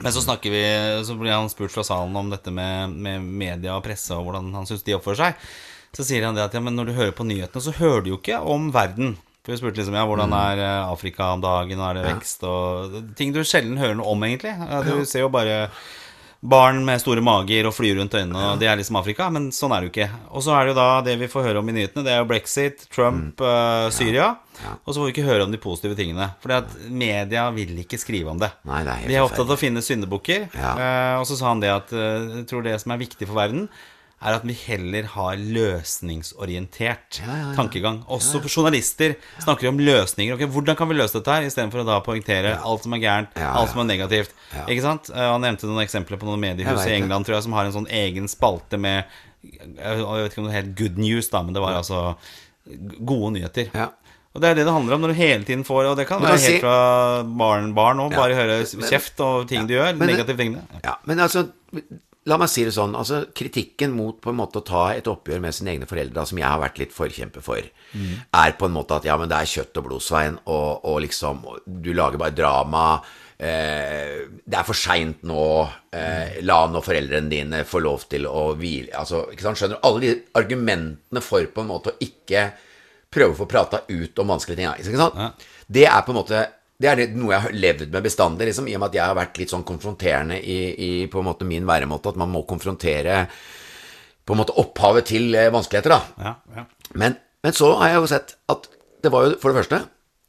men så snakker vi Så blir han spurt fra salen om dette med, med media og presse og hvordan han syns de oppfører seg. Så sier han det at ja, men når du hører på nyhetene, så hører du jo ikke om verden. For jeg spurte liksom ja, hvordan er eh, Afrika om dagen, og er det vekst og Ting du sjelden hører noe om, egentlig. Du ser jo bare barn med store mager og flyr rundt øynene, og det er liksom Afrika. Men sånn er det jo ikke. Og så er det jo da det vi får høre om i nyhetene, det er jo brexit, Trump, eh, Syria. Og så får vi ikke høre om de positive tingene. For media vil ikke skrive om det. Nei, det er De er opptatt av å finne syndebukker. Ja. Eh, og så sa han det at jeg tror det som er viktig for verden, er at vi heller har løsningsorientert tankegang. Også journalister snakker om løsninger. Ok, Hvordan kan vi løse dette her, istedenfor å da poengtere alt som er gærent, Ja, alt som er negativt. Ikke sant? Eh, han nevnte noen eksempler på noen mediehus i. England tror jeg, som har en sånn egen spalte med Jeg vet ikke om det er helt good news, da, men det var altså gode nyheter. Ja. Og det er det det handler om når du hele tiden får Og det kan Men være helt si- fra barn barn òg, Ja. bare høre kjeft og ting du gjør. Men ting. negative tingene. Ja, men altså La meg si det sånn. altså Kritikken mot på en måte å ta et oppgjør med sine egne foreldre, som jeg har vært litt forkjemper for, er på en måte at ja, men det er kjøtt og blod, Svein, og, og liksom Du lager bare drama. Eh, det er for seint nå. Eh, la nå foreldrene dine få lov til å hvile altså, ikke sant, Skjønner du? Alle de argumentene for på en måte å ikke prøve å få prata ut om vanskelige ting. Ikke sant? Det er på en måte det er noe jeg har levd med bestandig, liksom, i og med at jeg har vært litt sånn konfronterende i, i på en måte min væremåte. At man må konfrontere på en måte opphavet til eh, vanskeligheter, da. Ja, ja. Men, men så har jeg jo sett at det var jo, for det første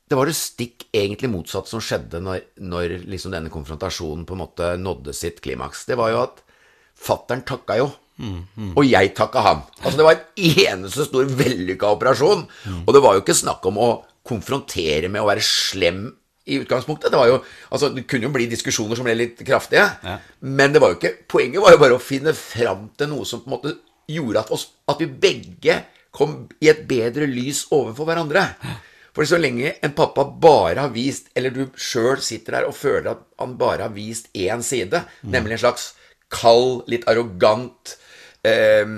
Det var det stikk egentlig motsatt som skjedde når, når liksom denne konfrontasjonen på en måte nådde sitt klimaks. Det var jo at fattern takka jo. Og jeg takka han. Altså Det var en eneste stor vellykka operasjon. Og det var jo ikke snakk om å konfrontere med å være slem i utgangspunktet. Det var jo, altså det kunne jo bli diskusjoner som ble litt kraftige. Men det var jo ikke poenget var jo bare å finne fram til noe som på en måte gjorde at, oss, at vi begge kom i et bedre lys overfor hverandre. For så lenge en pappa bare har vist, eller du sjøl sitter der og føler at han bare har vist én side, nemlig en slags kald, litt arrogant eh,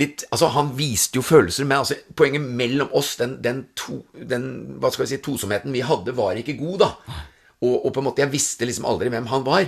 litt Altså, han viste jo følelser, men altså, poenget mellom oss, den, den, to, den hva skal vi si, tosomheten vi hadde, var ikke god, da. Og, og på en måte, jeg visste liksom aldri hvem han var.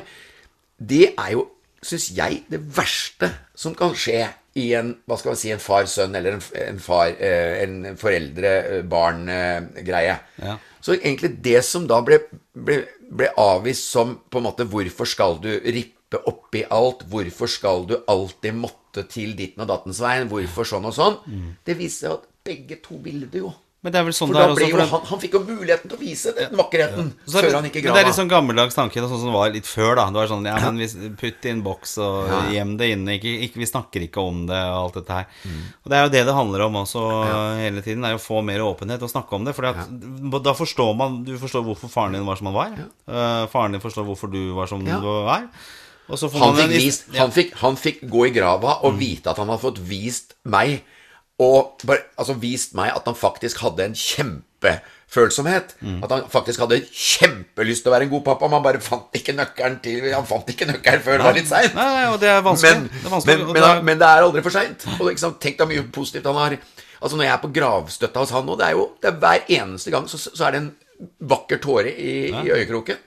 Det er jo, syns jeg, det verste som kan skje i en hva skal vi si, en far-sønn eller en, en far, eh, en foreldre-barn-greie. Ja. Så egentlig det som da ble, ble, ble avvist som på en måte Hvorfor skal du rippe opp oppi alt? Hvorfor skal du alltid måtte til ditten og dattens veien? Hvorfor sånn og sånn? Det viser seg at begge to ville det jo. Men det er vel sånn For da ble jo han, han fikk jo muligheten til å vise den vakkerheten Så er før han gikk i grava. Det er litt sånn gammeldags tanke, sånn som det var litt før. da Det var sånn, ja, men vi Putt i en boks og gjem det inne. Ikke, ikke, vi snakker ikke om det og alt dette her. Mm. Og Det er jo det det handler om også hele tiden. Er å få mer åpenhet og snakke om det. For da forstår man Du forstår hvorfor faren din var som han var. Uh, faren din forstår hvorfor du var som Ja. du var. Og så får Han fikk, vist, ja. han, fikk, han fikk gå i grava og vite at han hadde fått vist meg Og bare, altså vist meg at han faktisk hadde en kjempefølsomhet. At han faktisk hadde kjempelyst til å være en god pappa, men han bare fant ikke nøkkelen til Han fant ikke nøkkelen før det var litt seint. Nei, det er. Men, det men, men, men det er aldri for seint. Tenk deg mye positivt han har Altså Når jeg er på gravstøtta hos han nå, det er jo det er hver eneste gang så, så er det en vakker tåre i, i øyekroken.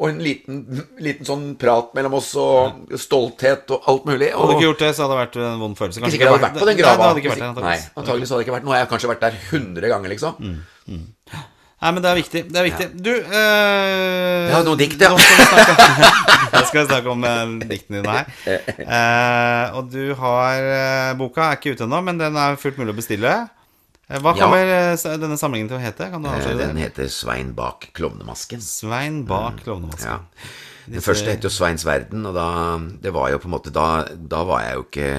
Og en liten, liten sånn prat mellom oss, og stolthet og alt mulig. Hadde du ikke gjort det, så hadde det vært en vond følelse. Kanskje ikke jeg hadde vært på den grava Nei, det hadde Nei, antageligvis. antakeligvis hadde det ikke vært Nå har jeg kanskje vært der 100 ganger, liksom. Nei, men det er viktig. Det er viktig. Du øh, Ja, noe dikt, ja. Nå skal vi snakke, jeg skal snakke om eh, diktene dine her. Uh, og du har uh, Boka er ikke ute ennå, men den er fullt mulig å bestille. Eh, hva kommer ja. denne samlingen til å hete? Kan du Eh, Den heter Svein bak klovnemasken. Svein bak klovnemasken. Ja. Den første het jo Sveins verden, og da Det var jo på en måte Da, da var jeg jo ikke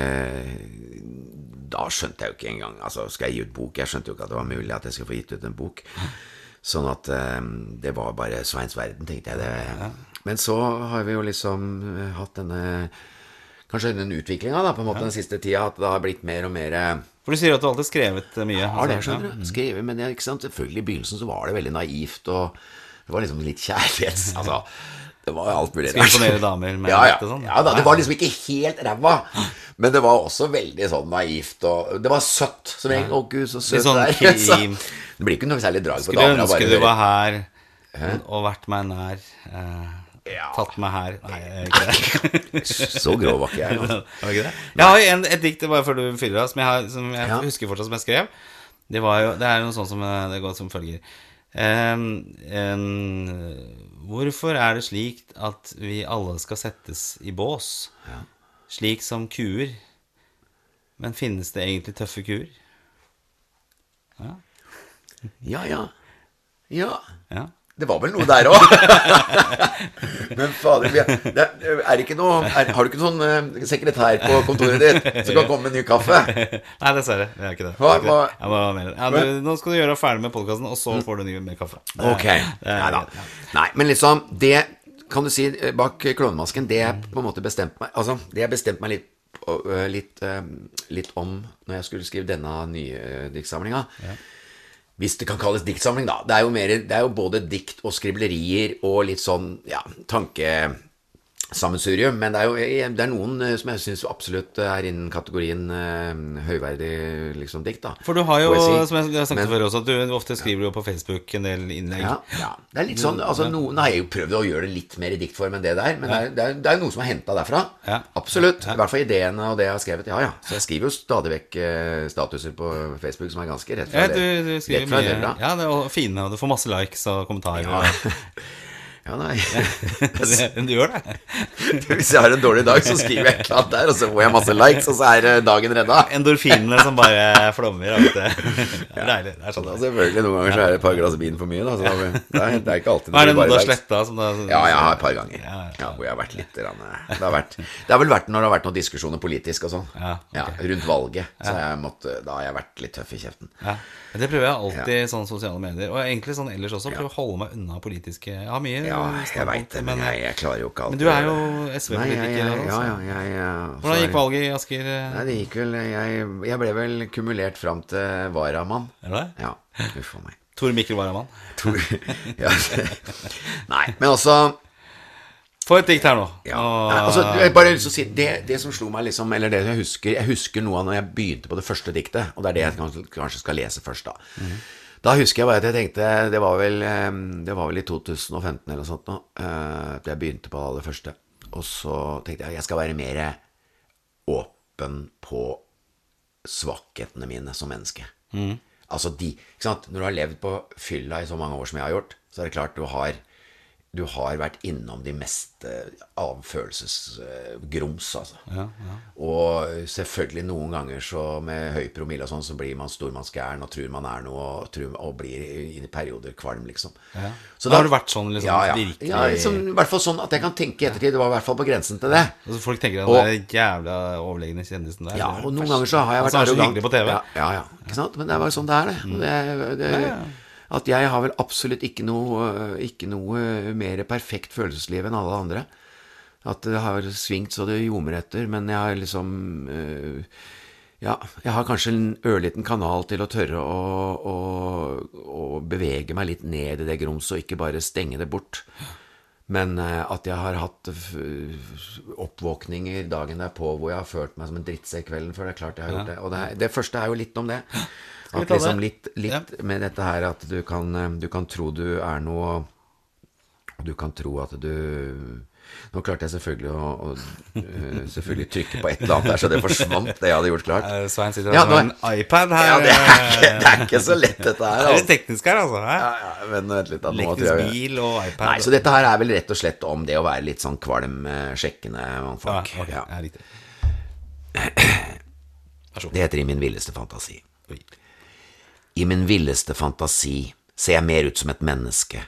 da skjønte jeg jo ikke engang Altså, skal jeg gi ut bok? Jeg skjønte jo ikke at det var mulig at jeg skulle få gitt ut en bok. Sånn at eh, det var bare Sveins verden, tenkte jeg. Det. Men så har vi jo liksom eh, hatt denne Kanskje den utviklinga den siste tida, at det har blitt mer og mer eh, For du sier at du alltid har skrevet eh, mye. har det, altså, skjønner du. Skrevet, men jeg, selvfølgelig i begynnelsen så var det veldig naivt, og det var liksom litt kjærlighets... Altså, det var alt mulig Skal imponere damer med ja, ja. dette sånn? ja da, det var liksom ikke helt ræva, men det var også veldig sånn naivt, og det var søtt. Som egentlig, å gud, så søt Litt sånn det er. Så, det blir ikke noe særlig drag på damer. Skulle ønske du var her og vært meg nær. eh, Ja. Tatt meg her Nei, jeg er ikke det. Så grov var ikke jeg. Altså. Var ikke det? Jeg har en, et dikt bare før du fyller av, som jeg, har, som jeg Ja. husker fortsatt som jeg skrev. Det, var jo, det er noe sånt som eh, det går som følger. Um, um, hvorfor er det slik at vi alle skal settes i bås, slik som kuer? Men finnes det egentlig tøffe kuer? Ja, ja. Ja. Ja. Det var vel noe der òg. Men fader, er, det er, ikke noe er, Har du ikke sånn eh, sekretær på kontoret ditt som kan komme med ny kaffe? Nei, dessverre. Det er ikke det. Hva- ikke det. hva- Jeg må. Ja, du, nå skal du gjøre ferdig med podkasten, og så får du ny med kaffe. Det Ok. det er Nei. Nei, men liksom Det kan du si eh, bak klovnemasken, det jeg på en måte bestemte meg Altså, det jeg bestemte meg litt, øh, litt, litt om når jeg skulle skrive denne nye diktsamlinga, diktsamlinga Hvis det kan kalles diktsamling, da. Det er jo, mer, det er jo både dikt og skriblerier og litt sånn ja, tankesammensurium. Men det er jo det er noen eh, som jeg syns absolutt er innen kategorien eh, høyverdig liksom, dikt. da For du har jo, Poesi. som jeg jeg sagt Men- før også, at du ofte skriver jo på Facebook en del innlegg. Ja, ja. Det er litt sånn, altså Noen har jeg jo prøvd å gjøre det litt mer i diktform enn det der, men det er, det er, det er noe som er henta derfra. Ja. Absolutt. I hvert fall ideene og det jeg har skrevet. Ja, ja. Så jeg skriver jo stadig vekk eh, statuser på Facebook som er ganske rett fra Ja, du, du skriver rett fra mye det. Ja, det er fine, og du får masse likes og kommentarer. Ja. ja, nei. du gjør det. Hvis jeg har en dårlig dag, så skriver jeg et eller annet der, og så får jeg masse likes, og så er eh, dagen redda. Endorfinene som bare flommer. Det er deilig. Det er sånn Ja, er. selvfølgelig. Noen ganger så er det et par glass vin for mye. Da, så da, det, er, det er ikke alltid Hva er det noe du har sletta? Ja, Ja, har et par ganger. Ja, Ja, ja. hvor jeg har vært litt grann, eh, det, har vært, det har vel vært når det har vært noen diskusjoner politisk og sånn. Ja, ok. rundt valget. Så jeg måtte, da har jeg vært litt tøff i kjeften. Ja. Det prøver jeg alltid i sånne sosiale medier. Og egentlig sånn ellers også. Prøve å holde meg unna politiske Jeg har mye Ja, jeg veit det, men jeg, jeg klarer jo ikke alltid men du er jo SV-politiker. Ja, altså. ja, ja, jeg, jeg, Hvordan gikk valget i Asker? Nei, det gikk vel jeg, jeg ble vel kumulert fram til varamann. Er det? Ja, uff a meg. Tor Mikkel Varamann? Tor- ja. Nei, men altså Få et dikt her nå. Ja. Nei, altså, jeg bare lyst til å si det, det som slo meg, liksom Eller det jeg husker Jeg husker noe av når jeg begynte på det første diktet, og det er det jeg kanskje, skal lese først, da. Da husker jeg bare at jeg tenkte Det var vel, det var vel i 2015 eller noe sånt nå, eh, at jeg begynte på det aller første. Og så tenkte jeg jeg skal være mer åpen på svakhetene mine som menneske. Altså de ikke sant? Når du har levd på fylla i så mange år som jeg har gjort, så er det klart du har du har vært innom de meste av følelsesgrums, altså. Og selvfølgelig noen ganger så med høy promille og sånn, så blir man stormannsgæren og tror man er noe, og, tror, og blir i perioder kvalm, liksom. Så Da har du vært sånn liksom, ja, ja. ja liksom, I hvert fall sånn at jeg kan tenke i ettertid. Det var i hvert fall på grensen til det. Altså, folk tenker at Og- den jævla overlegne kjendisen der Ja, det er og noen ganger så har jeg vært Han er så arrogant. hyggelig på TV. Ja, ja, ja, ikke sant? Men det er bare sånn det er, det. Og det, det At jeg har vel absolutt ikke noe, ikke noe mer perfekt følelsesliv enn alle andre. At det har svingt så det ljomer etter, men jeg har liksom øh, Ja, jeg har kanskje en ørliten kanal til å tørre å, å, å bevege meg litt ned i det grumset, og ikke bare stenge det bort. Men eh, at jeg har hatt oppvåkninger dagen derpå hvor jeg har følt meg som en drittsekk kvelden før. Det er klart jeg har gjort det. Og det, det første er jo litt om det. Vi ta liksom litt, litt, ja. med dette her at du kan, eh, du kan tro du er noe Og du kan tro at du Nå klarte jeg selvfølgelig å, å eh, selvfølgelig trykke på et eller annet der, så det forsvant, det jeg hadde gjort klart. Eh, Svein sitter Ja, altså med en iPad her. Ja, det er ikke, det er ikke så lett, dette her. Det er litt Altså. teknisk her, altså. Ja, ja, men vent litt, da. Nå jeg bil og iPad. Nei, så dette her er vel rett og slett om det å være litt sånn kvalm, sjekkende mannfolk. Ja, okay. ja. Det heter I min villeste fantasi. I min villeste fantasi ser jeg mer ut som et menneske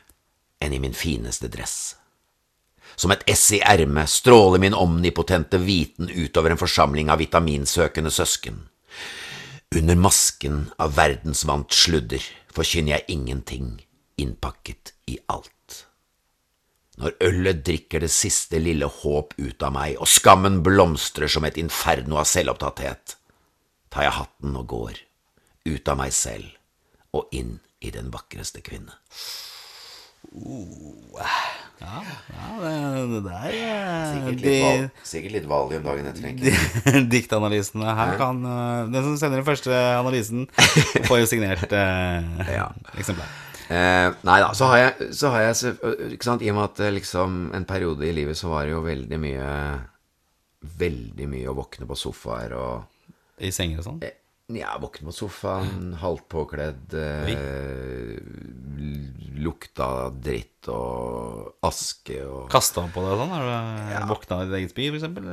enn i min fineste dress. Som et ess i ermet stråler min omnipotente viten utover en forsamling av vitaminsøkende søsken. Under masken av verdensvant sludder forkynner jeg ingenting innpakket i alt. Når ølet drikker det siste lille håp ut av meg, og skammen blomstrer som et inferno av selvopptatthet, tar jeg hatten og går, ut av meg selv og inn i den vakreste kvinne. Ja, det, det der eh, Sikkert de, val, sikkert litt valium dagen etter, tenker jeg. Diktanalysene her kan eh, Den som sender den første analysen, får jo signert eh, Ja. eksemplar. Eh, nei da, så har jeg, så har jeg ikke sant, I og med at eh, liksom en periode i livet så var det jo veldig mye Veldig mye å våkne på sofaer og I senger og sånn. eh, Ja, våkne mot sofaen, halvt påkledd, eh, lukta dritt og aske og Kasta på deg sånn? Har du våkna i ditt eget spy, for eksempel?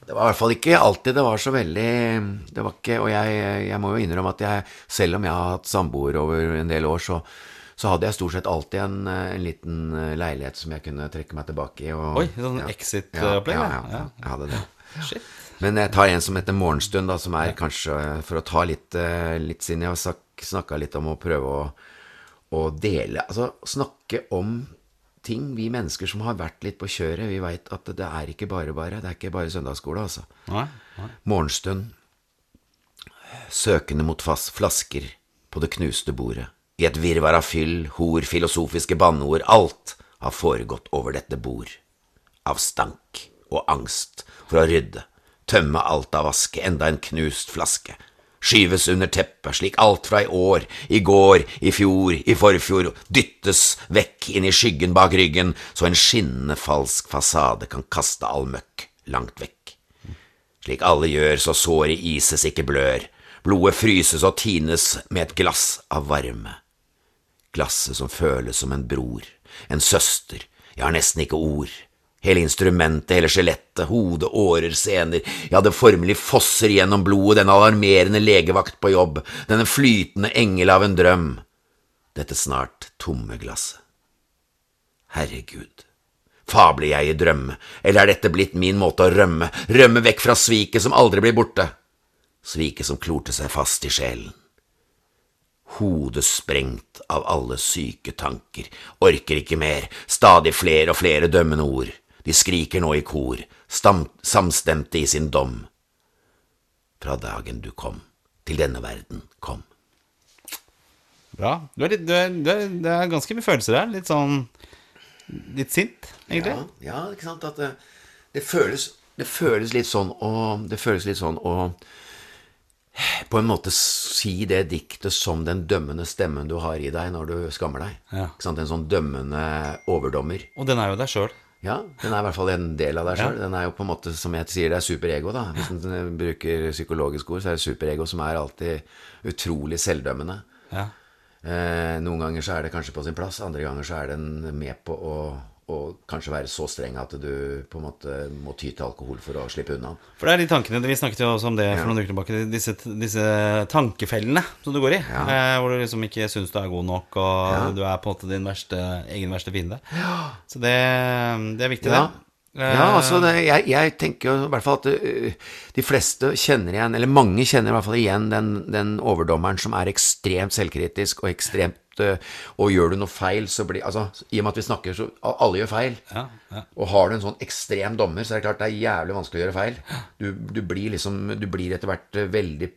Det var i hvert fall ikke alltid det var så veldig Det var ikke Og jeg, jeg må jo innrømme at jeg, selv om jeg har hatt samboer over en del år, så, så hadde jeg stort sett alltid en, en liten leilighet som jeg kunne trekke meg tilbake i. Og, Oi, sånn ja. exit-opplegg, Ja, ja. ja, ja, jeg hadde det. Shit. Men jeg tar en som heter Morgenstund, da, som er kanskje for å ta litt, eh, litt siden jeg har snakka litt om å prøve å, å dele Altså snakke om ting, vi mennesker som har vært litt på kjøret, vi veit at det er ikke bare bare. Det er ikke bare søndagsskole, altså. Nei, nei. Morgenstund. Søkende mot flasker på det knuste bordet. I et virvar av fyll, hor, filosofiske banneord. Alt har foregått over dette bord. Av stank og angst for å rydde. Tømme alt av vaske, enda en knust flaske. Skyves under teppet, slik alt fra i år, i går, i fjor, i forfjor, dyttes vekk inn i skyggen bak ryggen, så en skinnende falsk fasade kan kaste all møkk langt vekk. Slik alle gjør, så såret ises ikke blør. Blodet fryses og tines med et glass av varme. Glasset som føles som en bror, en søster, jeg har nesten ikke ord. Hele instrumentet, hele skjelettet, hode, årer, sener, ja, det formelig fosser gjennom blodet, den alarmerende legevakt på jobb, denne flytende engel av en drøm. Dette snart tomme glasset. Herregud, fabler jeg i drømme, eller er dette blitt min måte å rømme, rømme vekk fra sviket som aldri blir borte, sviket som klorte seg fast i sjelen? Hodet sprengt av alle syke tanker, orker ikke mer, stadig flere og flere dømmende ord, de skriker nå i kor, samstemte i sin dom. Fra dagen du kom, til denne verden kom. Bra. Du er litt, du er, du er, det er ganske mye følelser der. Litt sånn Litt sint, egentlig. Ja, ja ikke sant at det, det, føles, det føles litt sånn å Det føles litt sånn å på en måte si det diktet som den dømmende stemmen du har i deg når du skammer deg. Ja. Ikke sant? En sånn dømmende overdommer. Og den er jo deg sjøl. Ja, den er i hvert fall en del av deg sjøl. Den er jo på en måte, som jeg sier, det er superego, da. Hvis en bruker psykologisk ord, så er det superego som er alltid utrolig selvdømmende. Ja. Eh, noen ganger så er det kanskje på sin plass, andre ganger så er den med på å, å kanskje være så streng at du på en måte må ty til alkohol for å slippe unna. For det er de tankene Vi snakket jo også om det for noen uker tilbake. Disse, disse tankefellene som du går i. Eh, hvor du liksom ikke syns du er god nok, og du er på en måte din verste, egen verste fiende. Så det, det er viktig, Ja. det. Ja, altså det, jeg, jeg tenker jo i hvert fall at øh, de fleste kjenner igjen, eller mange kjenner i hvert fall igjen den, den overdommeren som er ekstremt selvkritisk og ekstremt øh, Og gjør du noe feil, så blir Altså, i og med at vi snakker, så Alle gjør feil. Ja, ja. Og har du en sånn ekstrem dommer, så er det klart det er jævlig vanskelig å gjøre feil. Du, du blir liksom Du blir etter hvert øh, veldig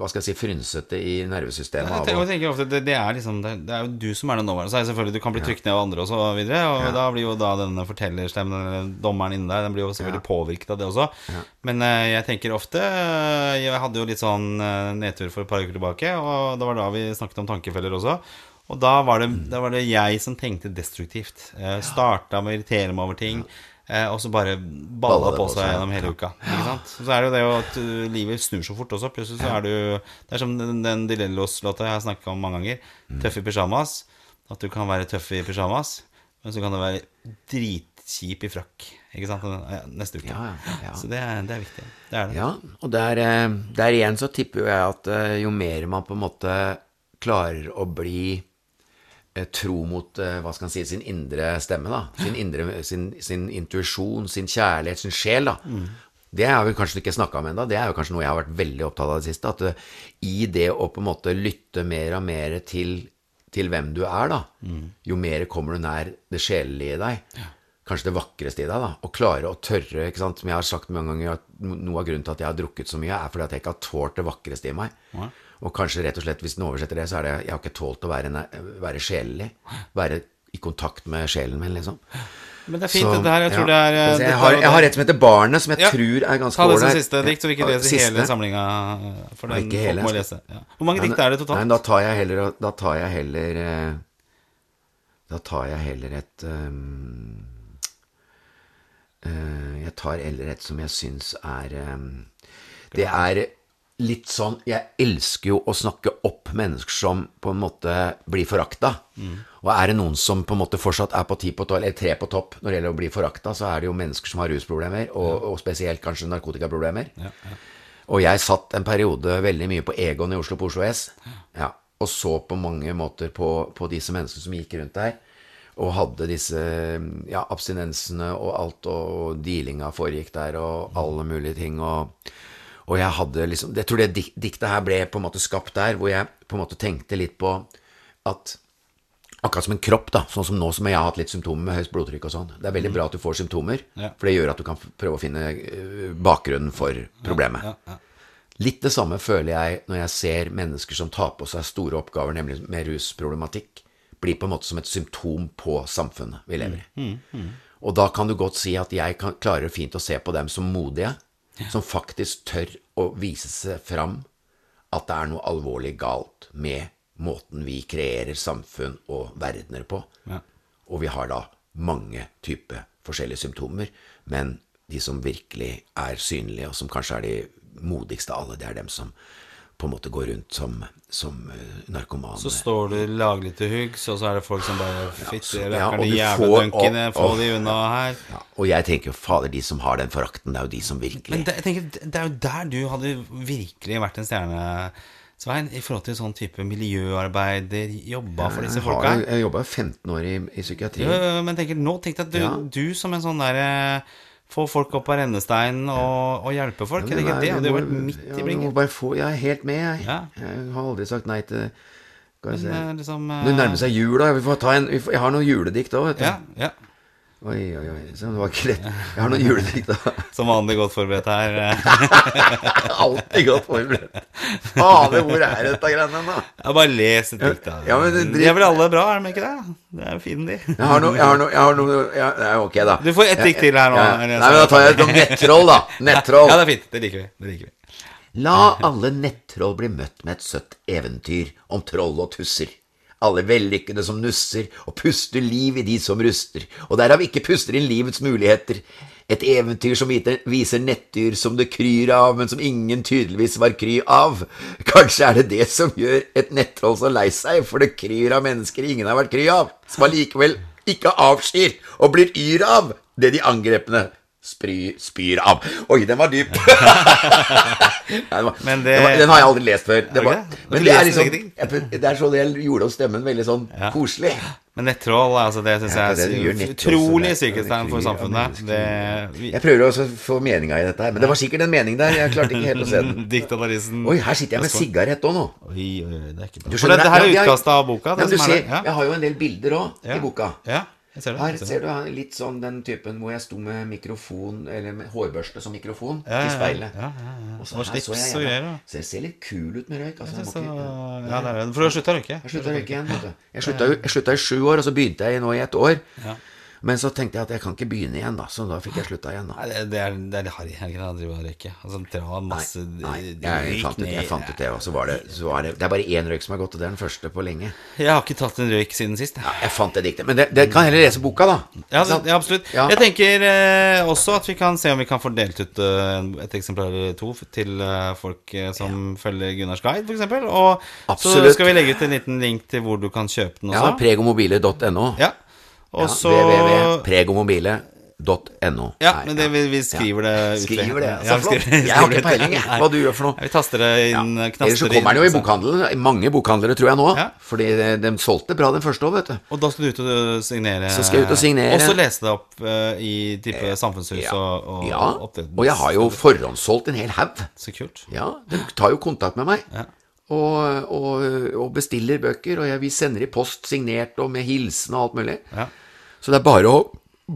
Hva skal jeg si frynsete i nervesystemet. Jeg tenker, jeg tenker ofte det, det er liksom det, er jo du som er den dommeren. Så er selvfølgelig Du kan bli trykt ned av andre og så videre. Og da blir jo da denne fortellerstemmen, eller dommeren inni deg, den blir jo selvfølgelig påvirket av det også. Men eh, jeg tenker ofte eh, Jeg hadde jo litt sånn eh, nedtur for et par uker tilbake, og det var da vi snakket om tankefeller også. Og da var det, da var det jeg som tenkte destruktivt. Eh, Starta med å irritere meg over ting. Eh, og så bare balla på seg gjennom hele uka. Ikke sant? Så er det jo det at uh, livet snur så fort også. Plutselig så er du Det er som den, den Di Lellos-låta jeg har snakka om mange ganger. Mm. Tøff i pysjamas. At du kan være tøff i pysjamas, men så kan du være dritkjip i frakk. Ikke sant? Neste uke. Ja, ja. Så det er, det er viktig. Det er det. Ja, og der, eh, der igjen så tipper jo jeg at eh, jo mer man på en måte klarer å bli eh, tro mot eh, hva skal man si, sin indre stemme, da. Sin, indre, sin, sin intuisjon, sin kjærlighet, sin sjel, da. Det har vi kanskje ikke snakka om ennå. Det er jo kanskje noe jeg har vært veldig opptatt av det siste. At eh, i det å på en måte lytte mer og mer til, til hvem du er, da, jo mer kommer du nær det sjelelige i deg. Kanskje det vakreste i deg. da, Å klare å tørre ikke sant, Som jeg har sagt mange ganger, at noe av grunnen til at jeg har drukket så mye, er fordi at jeg ikke har tålt det vakreste i meg. Og kanskje rett og slett, hvis den oversetter det, så er det jeg har ikke tålt å være, være sjelelig. Være i kontakt med sjelen min, liksom. Men det er fint, Så, dette her. Jeg tror ja. det er eh, jeg, har, jeg har et som heter Barnet, som jeg Ja. tror er ganske Ta det som siste dikt, så vi ikke leser siste. hele samlinga. For Nei, den ikke hele. må lese. Ja. Hvor mange Nei, dikt er det Nei, totalt? da tar jeg heller Da tar jeg heller eh, Da tar jeg heller et um, uh, Jeg tar heller et som jeg syns er um, Det er litt sånn Jeg elsker jo å snakke opp mennesker som på en måte blir forakta. Og er det noen som på en måte fortsatt er på ti på topp, eller tre på topp når det gjelder å bli forakta, så er det jo mennesker som har rusproblemer, og, og spesielt kanskje narkotikaproblemer. Og jeg satt en periode veldig mye på Egon i Oslo på Oslo S. Ja, og så på mange måter på, på disse menneskene som gikk rundt der. Og hadde disse ja, abstinensene og alt, og dealinga foregikk der, og alle mulige ting. Og, og jeg hadde liksom Jeg tror det diktet her ble på en måte skapt der, hvor jeg på en måte tenkte litt på at Akkurat som en kropp, da. Sånn som nå som jeg har hatt litt symptomer med høyt blodtrykk og sånn. Det er veldig bra at du får symptomer, Ja. for det gjør at du kan prøve å finne eh, bakgrunnen for problemet. Ja, ja. Litt det samme føler jeg når jeg ser mennesker som tar på seg store oppgaver, nemlig med rusproblematikk, blir på en måte som et symptom på samfunnet vi lever i. Og da kan du godt si at jeg kan, klarer fint å se på dem som modige, som faktisk tør å vise seg fram at det er noe alvorlig galt med måten vi kreerer samfunn og verdener på. Ja. Og vi har da mange typer forskjellige symptomer, men de som virkelig er synlige, og som kanskje er de modigste av alle, det er dem som på en måte går rundt som, som eh, narkomane. Så står du laglig til huggs, og så er det folk som bare Fytti ja, rakkeren, ja, jævla få de unna her. ja, og jeg tenker jo, fader, de som har den forakten, det er jo de som virkelig Men det, jeg tenker, det er jo der du hadde virkelig vært en stjerne, Svein, i forhold til sånn type miljøarbeider, jobba for disse Jeg folka. har- Jeg jobba 15 år i, i psykiatri. Jo, Men tenker, nå tenkte jeg at du, du som en sånn derre Få folk opp av rennesteinen og, og hjelpe folk. Ja, jeg tenker, men det jeg hadde jo vært midt ja, i jeg blinken. bare få, jeg er helt med, jeg. Ja. Jeg har aldri sagt nei til Skal vi se. Eh, liksom, Det nærmer seg jul, da. Vi får ta en, jeg har noen juledikt òg, vet du. Ja, ja. Oi, oi, oi. Så det var ikke lett. Jeg har noen juledikt da. Som vanlig godt forberedt her. Alltid godt forberedt. Fader, hvor er dette greiene da? Jeg bare les et dikt, da. Ja, men det- De er vel alle bra, er de ikke det? Det er fine, de. Jeg har noe, jeg har noe, jeg har noe ja, Ok, da. Du får ett dikt til her nå. Ja, Nei, men da tar jeg et om nettroll, da. Nettroll. Ja, det er fint. Det liker vi. Det liker vi. La alle nettroll bli møtt med et søtt eventyr om troll og tusser. Alle vellykkede som nusser og puster liv i de som ruster, og derav ikke puster inn livets muligheter. Et eventyr som viser nettdyr som det kryr av, men som ingen tydeligvis var kry av. Kanskje er det det som gjør et nettroll så lei seg, for det kryr av mennesker ingen har vært kry av, som allikevel ikke avskyr og blir yr av det de angrepne spry, spyr av. Oi, den var dyp! Nei, den, var, Men det- den, var, den har jeg aldri lest før. Det var, okay. men det er liksom jeg- Det er sånn jeg gjorde opp stemmen veldig sånn Ja. koselig. Men nettroll, altså, det syns Ja, jeg er utrolig så for det kryr av samfunnet. Det vi, Jeg prøver også å få meninga i dette her, men det var sikkert en mening der. Jeg klarte ikke helt å se den. Oi, her sitter jeg med sigarett òg nå. Oi, oi, det er ikke bra. Du For skjønner det, det her er utkastet av boka. Ja, ser, er jeg har jo en del bilder òg i boka. Ja, ser det. Her ser du litt sånn den typen hvor jeg sto med mikrofon, eller med hårbørste som mikrofon, Ja, ja, i speilet. Ja, ja, ja. Og så slips og greier. Så jeg ser litt kul ut med røyk. Altså, Så, ikke- ja. det er det. For du har slutta å røyke? Jeg slutta å røyke igjen. Jeg slutta i sju år, og så begynte jeg nå i et år. Ja. Men så tenkte jeg at jeg kan ikke begynne igjen, da, så da fikk jeg slutta igjen. da Nei, det, det er det er harry er det å drive og røyke. Altså, dra masse Nei, nei jeg fant ut, jeg fant ut det, og så var det, så var det Det er bare én røyk som har gått, og det er den første på lenge. Jeg har ikke tatt en røyk siden sist. Ja, jeg fant det diktet. Men det, det kan heller lese boka, da. Ja, så, ja, absolutt. Ja. Jeg tenker eh, også at vi kan se om vi kan få delt ut eh, et eksemplar eller to til eh, folk eh, som følger Gunnars guide, f.eks. Og så skal vi legge ut en liten link til hvor du kan kjøpe den også. Ja, pregomobiler.no. pregomobile.no. Ja. Og Ja, så www.pregomobile. .no. Ja, men det, vi, vi skriver det ut. Skriver det, Ja, så flott. Jeg har ikke peiling, jeg, hva du gjør for noe. Vi taster det inn, Ellers så knaster det kommer den jo i bokhandelen. Mange bokhandlere, tror jeg nå. Ja. Fordi de, de solgte bra den første òg, vet du. Og da skal du ut og signere Så skal jeg ut og signere. Og så lese det opp uh, i type samfunnshus og, og Ja, og jeg har jo forhåndssolgt en hel haug. Så kult. Ja, de tar jo kontakt med meg. Ja. Og, og, og bestiller bøker, og jeg, vi sender i post signert og med hilsen og alt mulig. Ja. Så det er bare å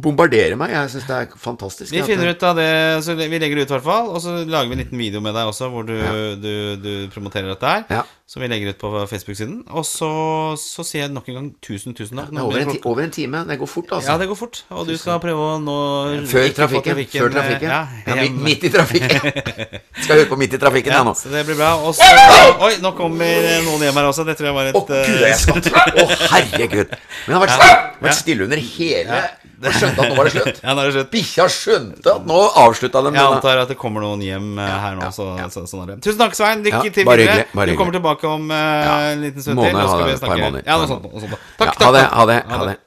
bombardere meg. Jeg syns det er fantastisk. Vi finner ut av det, så vi legger det ut i hvert fall. Og så lager vi en liten video med deg også, hvor du, du, du promoterer dette her. Ja. Som vi legger ut på Facebook-siden. Og så, så sier jeg nok en gang tusen, tusen takk. Er over en, over en time. Det går fort, altså. Ja, det går fort. Og du skal prøve å nå Før trafikken. trafikken. Før trafikken. Ja, Ja, midt, i trafikken. Skal høre på midt i trafikken, Ja, jeg nå. så det blir bra. Og så Oi, nå kommer noen hjem her også. Det tror jeg var et Å, gud, eh, jeg skatt. Å, herregud. Men det har vært, vært stille under hele Og skjønte at nå var det slutt. Ja, nå er det slutt. Bikkja skjønte at nå avslutta dem. Jeg antar at det kommer noen hjem eh, her nå. Så, så, sånn er det. Tusen takk, Svein. Lykke til videre. Du kommer tilbake om uh, en liten stund Måned, til. Da ha det, et par måneder. Ja, noe sånt. Noe sånt. Takk, takk, ha det, ha det, ha det.